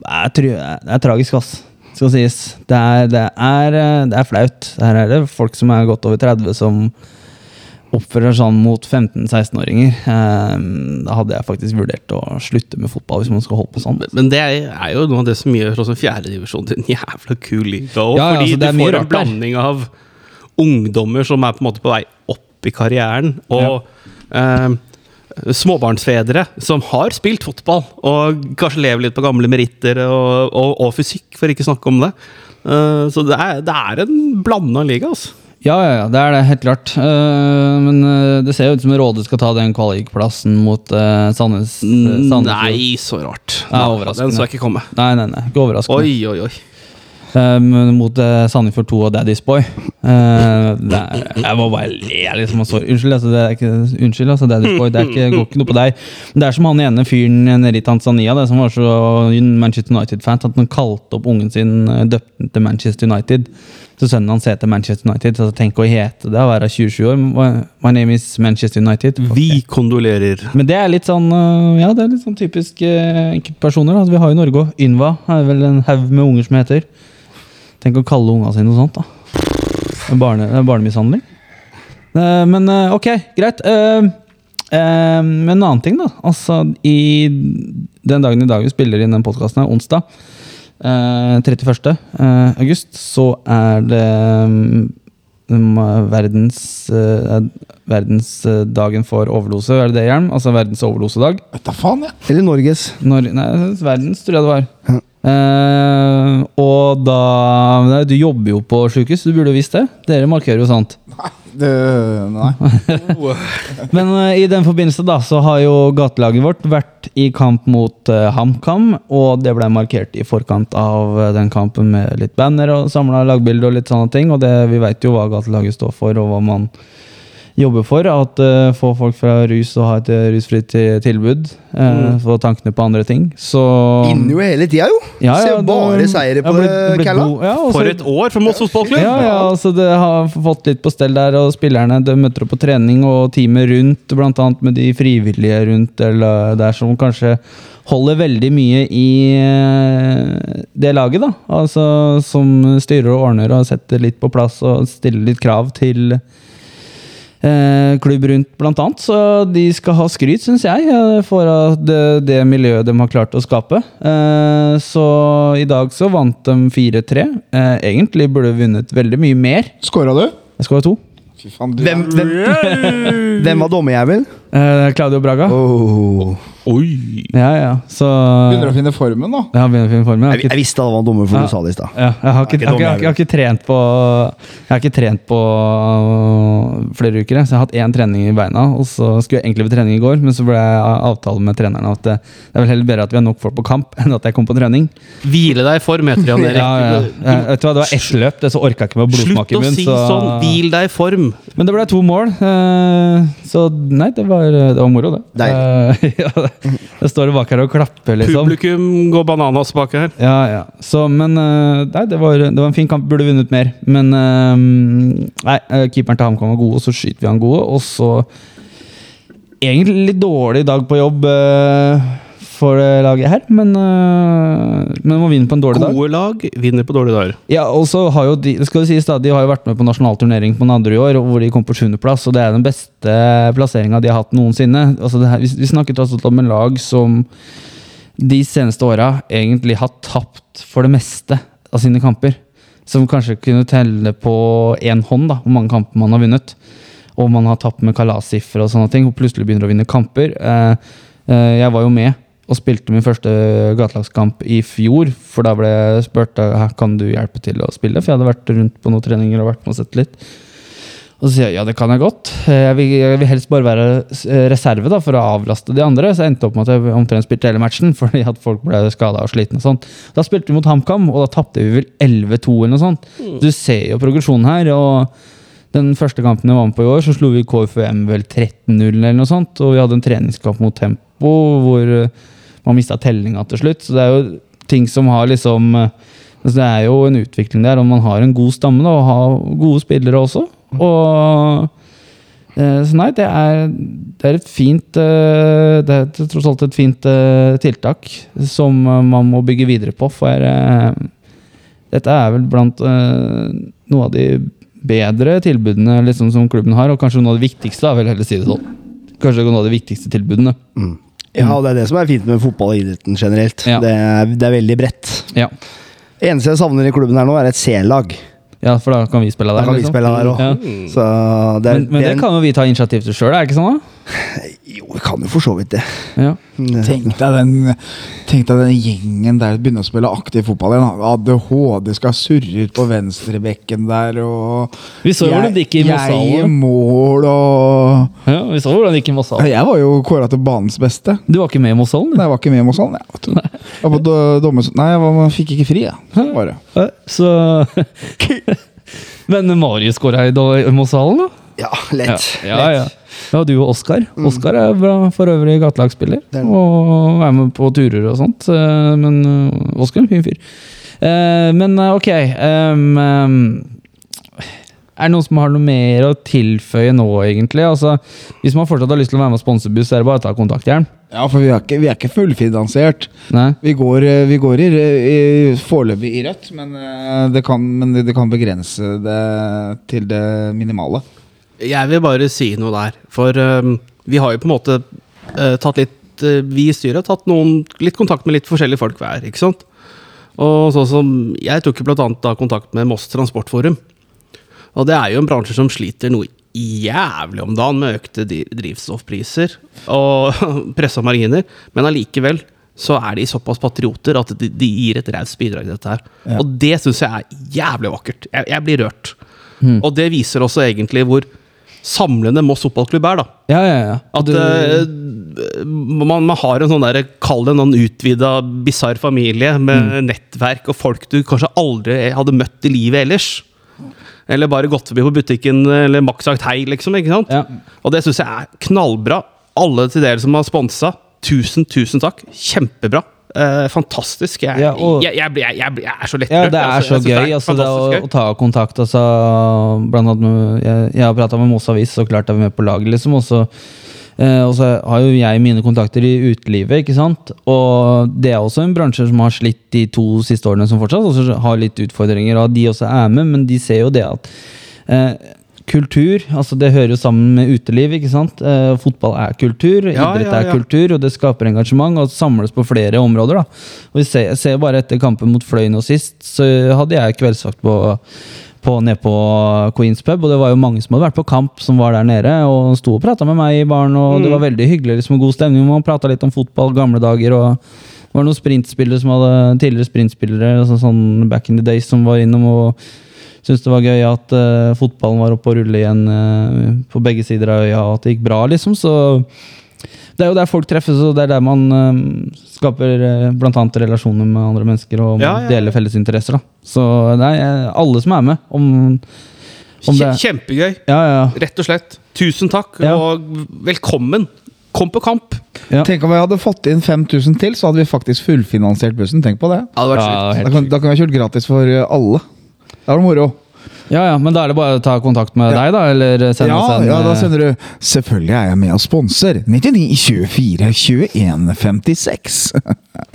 Speaker 4: er, er, er tragisk, ass. Skal sies. Det er, det, er, eh, det er flaut. Her er det folk som er godt over 30 som oppfører seg sånn mot 15-16-åringer. Eh, Da hadde jeg faktisk vurdert å slutte med fotball hvis man skal holde på sånn.
Speaker 3: Men det er jo noe av det som gjør også fjerdedivisjon til en jævla kul liga. også,
Speaker 4: Ja, ja,
Speaker 3: fordi
Speaker 4: altså,
Speaker 3: du får en blanding av ungdommer som er på en måte på vei opp i karrieren, og eh, småbarnsfedre som har spilt fotball, og kanskje lever litt på gamle meritter og, og, og fysikk, for ikke å snakke om det. Uh, så det er, det er en blanda liga, altså.
Speaker 4: Ja, ja, ja, det er det, helt klart. Uh, men eh, det ser jo ut som Råde skal ta den kvalikplassen mot uh, Sandnes. Sandefjord.
Speaker 3: Nei, så rart.
Speaker 4: Nei.
Speaker 3: Den så jeg ikke komme.
Speaker 4: Nei, nei, nei, ikke overraskende.
Speaker 3: Oi, oi, oi.
Speaker 4: Eh, mot uh, Sandefjord 2 og Daddy's Boy. Uh, det er, jeg må bare le, liksom. og så- unnskyld, altså, det er ikke, unnskyld, altså, Daddy's Boy. Det er ikke, går ikke noe på deg. Men det er som han ene fyren nede i Tanzania det som var så Manchester United-fan at han kalte opp ungen sin, eh, døpte til Manchester United. Så sønnen hans heter Manchester United. Så tenk å hete det å være 27 år. My- name is Manchester United.
Speaker 3: Vi kondolerer.
Speaker 4: Men det er litt sånn øh, Ja, det er litt sånn typisk enkeltpersoner. Vi har jo Norge òg. Ynva er vel en haug med unger som heter. Tenk å kalle unga sine noe sånt, da. Det er Barne, er barnemishandling. Eh, men eh, ok, greit. Eh, men en annen ting, da. Altså, i den dagen i dag vi spiller inn den podkasten, onsdag eh, 31. eh, august, så er det mm, verdens, verdensdagen for overdose, er det det, Hjelm? Altså verdens overdosedag.
Speaker 1: Vet da faen, jeg.
Speaker 2: Eller Norges.
Speaker 4: Nor nei, verdens, tror jeg det var.
Speaker 2: Ja.
Speaker 4: Eh, og da Du jobber jo på sjukehus, du burde jo visst det. Dere markerer jo sånt.
Speaker 1: Det, nei.
Speaker 4: Men uh, i den forbindelse da, så har jo gatelaget vårt vært i kamp mot uh, HamKam, og det ble markert i forkant av den kampen med litt banner og samla lagbilder og litt sånne ting. Og det, vi veit jo hva gatelaget står for, og hva man jobber for. At uh, få folk fra rus og ha et eh, rusfritt tilbud. tilbud. mm. Få tankene på andre ting. Så
Speaker 2: Vinner jo hele tida, jo!
Speaker 4: Ja, ja,
Speaker 2: Ser bare
Speaker 4: det-
Speaker 2: seire på Kalla.
Speaker 4: Ja,
Speaker 3: For et år for Moss fotballklubb!
Speaker 4: ja, ja, altså det har fått litt på stell der, og spillerne de møter opp på trening, og teamet rundt, annet med de frivillige rundt eller der som kanskje holder veldig mye i eh, det laget, da. Altså som styrer og ordner og setter litt på plass og stiller litt krav til eh, klubb rundt, blant annet. Så de skal ha skryt, syns jeg, eh, for det, det miljøet de har klart å skape. Eh, så i dag så vant de 4-3. Eh, egentlig burde de vunnet veldig mye mer.
Speaker 1: Skåra du?
Speaker 4: Jeg skåra to.
Speaker 1: Fy faen, du
Speaker 2: Hvem, hvem, hvem var dommerjævel?
Speaker 4: Eh, Claudio Braga.
Speaker 2: Oh.
Speaker 3: Oi!
Speaker 4: Ja, ja. Så
Speaker 1: begynner å finne formen, da.
Speaker 4: Ja, begynner å finne formen. Jeg
Speaker 2: Jeg,
Speaker 4: ikke
Speaker 2: jeg visste det var dumme for
Speaker 4: Ja.
Speaker 2: du sa det i stad.
Speaker 4: Ja, jeg har ikke, jeg, har ikke, jeg, har jeg har ikke trent på Jeg har ikke trent på øh, flere uker. Så jeg har hatt én trening i beina, og så skulle jeg egentlig på trening i går, men så ble jeg avtale med treneren at det, det er vel heller bedre at vi har nok folk på kamp, enn at jeg kom på trening.
Speaker 3: Hvile deg i form, heter det, Jan Erik.
Speaker 4: Ja, ja. Jeg, vet du hva, Det var ett løp, det så orka jeg ikke med blodsmak
Speaker 3: Slutt
Speaker 4: i
Speaker 3: å si
Speaker 4: så-
Speaker 3: sånn! Hvil deg i form!
Speaker 4: Men det ble to mål, eh, så nei, det var, det var moro, det. Eh, ja, det. Det står bak her og klapper, liksom.
Speaker 3: Publikum går bananas bak her.
Speaker 4: Ja, ja. Så, men eh, nei, det var, det var en fin kamp. Burde vunnet mer. Men eh, nei, eh, keeperen til HamKam var god, og så skyter vi han gode. Og så egentlig litt dårlig dag på jobb eh, for det laget her, men, uh, men må vinne på en dårlig dag.
Speaker 3: Gode lag vinner på dårlige dager.
Speaker 4: Ja, og så har jo de skal vi da, de har jo vært med på nasjonal turnering på Nadderud i år, hvor de kom på sjuendeplass. Og det er den beste plasseringa de har hatt noensinne. Altså det her, vi, vi snakker tross alt om en lag som de seneste åra egentlig har tapt for det meste av sine kamper. Som kanskje kunne telle på én hånd da, hvor mange kamper man har vunnet. Og man har tapt med kalassifre og sånne ting, og plutselig begynner å vinne kamper. Eh, eh, jeg var jo med og spilte min første gatelagskamp i fjor. For da ble jeg spurt kan du hjelpe til å spille, for jeg hadde vært rundt på noen treninger og vært med og sett litt. Og så sier jeg ja, det kan jeg godt. Jeg vil, jeg vil helst bare være reserve da, for å avlaste de andre. Så jeg endte opp med at jeg omtrent spilte hele matchen fordi at folk ble skada og slitne. og sånt. Da spilte vi mot HamKam, og da tapte vi vel 11-2 eller noe sånt. Du ser jo progresjonen her. og den første kampen jeg var med på i år, så slo vi KFUM vel 13-0 eller noe sånt. Og vi hadde en treningskamp mot Tempo hvor man mista tellinga til slutt. Så det er jo ting som har liksom eh, altså Det er jo en utvikling der om man har en god stamme da, og har gode spillere også. Og eh, Så nei, det er, det er et fint eh, Det er tross alt et fint tiltak som man må bygge videre på. For dette er vel blant noe av de bedre tilbudene liksom, som klubben har, og kanskje noe av det viktigste. Da, vil jeg si det sånn. Kanskje noe av de viktigste tilbudene.
Speaker 2: Ja, og det er det som er fint med fotball og idretten generelt.
Speaker 4: Ja.
Speaker 2: Det, er, det er veldig bredt.
Speaker 4: Ja.
Speaker 2: Eneste jeg savner i klubben her nå, er et C-lag.
Speaker 4: ja, for da kan vi spille der.
Speaker 2: Da
Speaker 4: kan
Speaker 2: kan vi
Speaker 4: liksom.
Speaker 2: spille der også.
Speaker 4: Ja.
Speaker 2: Så det er,
Speaker 4: Men, men det
Speaker 2: er en-
Speaker 4: kan jo vi ta initiativ til sjøl, er det ikke sånn? da?
Speaker 2: Jo, vi kan jo for så vidt det.
Speaker 4: Ja.
Speaker 1: Tenk deg, den, tenk deg den gjengen der begynner å spille aktiv fotball igjen. ADHD skal surre ut på venstrebekken der, og
Speaker 4: Vi så hvordan det gikk i
Speaker 1: Jeg i mål, og
Speaker 4: Ja, vi så hvordan det gikk i Mossal.
Speaker 1: Jeg var jo kåra til banens beste.
Speaker 4: Du var ikke med i Mossal?
Speaker 1: Nei, jeg var ikke med i Mossalen. Jeg, vet du. jeg. Nei, jeg var, fikk ikke fri, jeg. Bare.
Speaker 4: Så Men Marius skåra her i Mossalen, da?
Speaker 2: Ja, lett.
Speaker 4: Ja, ja. ja, du og Oskar. Oskar er bra, for øvrig gatelagsspiller
Speaker 2: er
Speaker 4: og er med på turer og sånt. eh, Men eh, Oskar er en fin fyr. Eh, Men ok ehm, Er det noen som har noe mer å tilføye nå, egentlig? Altså, hvis man fortsatt har lyst til å være med og sponse buss, er det bare å ta kontakt. Hjelm.
Speaker 1: Ja, for vi er ikke, vi er ikke fullfinansiert.
Speaker 4: Nei?
Speaker 1: Vi går, vi går i, i, foreløpig i rødt, men, det kan, men det kan begrense det til det minimale.
Speaker 3: Jeg vil bare si noe der. For um, vi har jo på en måte uh, tatt litt uh, Vi i styret har tatt noen, litt kontakt med litt forskjellige folk hver. ikke sant? Og sånn som Jeg tok jo da kontakt med Moss Transportforum. Og det er jo en bransje som sliter noe jævlig om dagen med økte drivstoffpriser og pressa marginer. Men allikevel så er de såpass patrioter at de, de gir et raust bidrag til dette her.
Speaker 1: Ja.
Speaker 3: Og det syns jeg er jævlig vakkert. Jeg, jeg blir rørt. Og det viser også egentlig hvor samlende Moss fotballklubb er, da.
Speaker 4: Ja, ja, ja.
Speaker 3: At
Speaker 4: Du-
Speaker 3: uh, man, man har en sånn der, kall det en utvida, bisarr familie med nettverk og folk du kanskje aldri hadde møtt i livet ellers. Eller bare gått forbi på butikken eller maks sagt hei, liksom. ikke sant?
Speaker 4: Ja.
Speaker 3: Og det syns jeg er knallbra. Alle til dere som har sponsa, tusen, tusen takk. Kjempebra. Eh, fantastisk. Jeg,
Speaker 4: Ja, og-
Speaker 3: jeg, jeg, jeg, er så lettrørt.
Speaker 4: Ja, det er
Speaker 3: altså.
Speaker 4: så gøy. Altså, det å,
Speaker 3: fantastisk
Speaker 4: å ta kontakt. Altså, blant annet med, jeg, har prata med Moss Avis, så klart er vi med på laget, liksom. Og så Eh, og så har jo jeg mine kontakter i utelivet, ikke sant. Og det er også en bransje som har slitt de to siste årene, som fortsatt også har litt utfordringer. Og de også er med, men de ser jo det at eh, kultur, altså det hører jo sammen med uteliv, ikke sant. Eh, fotball er kultur,
Speaker 3: Ja,
Speaker 4: idrett
Speaker 3: ja,
Speaker 4: er
Speaker 3: ja.
Speaker 4: kultur, og det skaper engasjement og samles på flere områder. da. Og jeg ser, ser bare etter kampen mot Fløy nå sist, så hadde jeg kveldsvakt på, på, nede på Queens pub, og det var jo mange som hadde vært på kamp, som var der nede, og sto og prata med meg i baren, og det var veldig hyggelig, liksom, god stemning. Man prata litt om fotball, gamle dager, og det var noen sprintspillere som hadde tidligere sprintspillere, sånn, sånn back in the days, som var innom og syntes det var gøy at uh, fotballen var oppe og rulle igjen uh, på begge sider av øya, og at det gikk bra, liksom. Så det er jo der folk treffes, og det er der man uh, skaper uh, annet relasjoner med andre mennesker og
Speaker 3: Ja, ja, ja.
Speaker 4: deler felles interesser. da. Så det er alle som er med. Om, om det
Speaker 3: Kjempegøy.
Speaker 4: Ja, ja.
Speaker 3: Rett og slett. Tusen takk,
Speaker 4: Ja.
Speaker 3: og velkommen. Kom på kamp.
Speaker 4: Ja.
Speaker 1: Tenk om vi hadde fått inn 5000 til, så hadde vi faktisk fullfinansiert bussen. Tenk på det.
Speaker 3: Ja, det
Speaker 4: Ja,
Speaker 1: Da kan, da kan vi ha kjørt gratis for alle. Det var moro.
Speaker 4: ja, ja, men da er det bare å ta kontakt med
Speaker 1: Ja.
Speaker 4: deg, da? Eller sende
Speaker 1: Ja,
Speaker 4: oss en
Speaker 1: ja, da
Speaker 4: eh,
Speaker 1: sender du Selvfølgelig er jeg med og sponser. 99 24 21 56.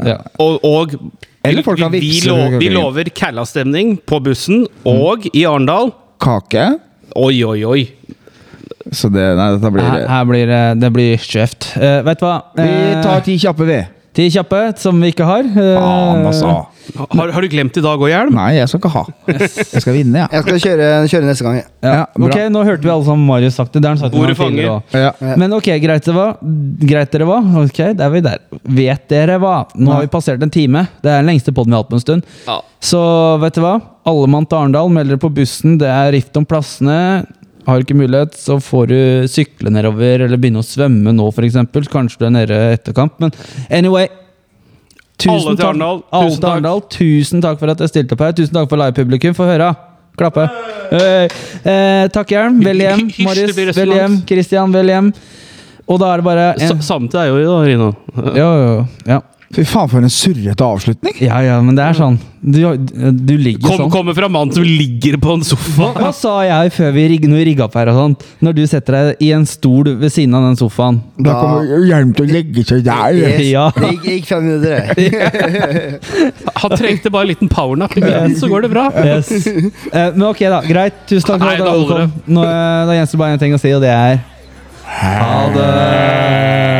Speaker 4: ja.
Speaker 3: Og, og
Speaker 1: Eller folk
Speaker 3: vi, vi,
Speaker 1: vippse
Speaker 3: lo, vi lover Kælla-stemning på bussen og i Arendal.
Speaker 1: Kake.
Speaker 3: Oi, oi, oi.
Speaker 1: Så det, nei, dette blir
Speaker 4: Her, her blir det, det blir skjevt. Uh, vet du hva?
Speaker 1: Vi
Speaker 4: Eh,
Speaker 1: tar ti kjappe, vi.
Speaker 4: Ti kjappe, som vi ikke har. Eh,
Speaker 1: Faen, altså.
Speaker 3: Har, har du glemt i dag òg, Hjelm?
Speaker 1: Nei, jeg skal ikke ha. Jeg skal vinne, ja.
Speaker 2: Jeg skal kjøre, kjøre neste gang.
Speaker 4: Ja.
Speaker 1: Ja,
Speaker 4: ok, nå hørte vi alle sammen Marius sagt det. Sagt
Speaker 3: Ordet fanger.
Speaker 1: Ja.
Speaker 4: Men ok, greit det var. Greit dere hva? Ok, der er vi der. Vet dere hva? Nå har vi passert en time. Det er den lengste podden vi har hatt på en stund.
Speaker 3: Ja.
Speaker 4: Så vet du hva? Alle mann til Arendal melder på bussen. Det er rift om plassene. Har du ikke mulighet, så får du sykle nedover eller begynne å svømme nå, f.eks. Kanskje du er nede etter kamp. Men anyway
Speaker 3: til
Speaker 4: takk-
Speaker 3: Arendal,
Speaker 4: Alle
Speaker 3: tusen takk.
Speaker 4: Tusen takk for at jeg stilte opp her. Tusen takk for livepublikum. Få høre. Klappe. Hey. Eh, takk, Hjelm. Vel hjem. Marius, vel hjem. Christian, vel hjem. Og da er det bare en,
Speaker 3: Samme til deg òg, da, Rino.
Speaker 4: ja, ja. ja.
Speaker 1: Fy faen, for en surrete avslutning.
Speaker 4: ja, ja, men det er sånn. Du, du ligger
Speaker 3: Kom,
Speaker 4: sånn.
Speaker 3: kommer fra mannen som ligger på en sofa.
Speaker 4: Hva sa jeg før vi rigg, når vi rigga opp her og sånn? Når du setter deg i en stol ved siden av den sofaen.
Speaker 1: Da kommer hjelm til å legge seg der.
Speaker 2: Yes.
Speaker 4: Ja.
Speaker 2: Jeg gikk, fem minutter, det.
Speaker 3: Han trengte bare en liten powernap så går det bra.
Speaker 4: Yes. Eh, men ok, da. Greit. Tusen takk
Speaker 3: Nei, da,
Speaker 4: da. Nå, eh, da gjenstår bare én ting å si, og det er Ha det.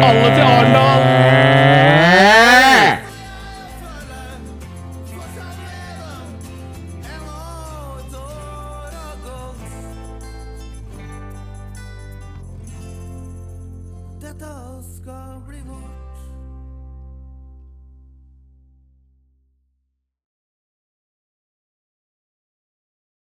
Speaker 3: Alle til Arendal!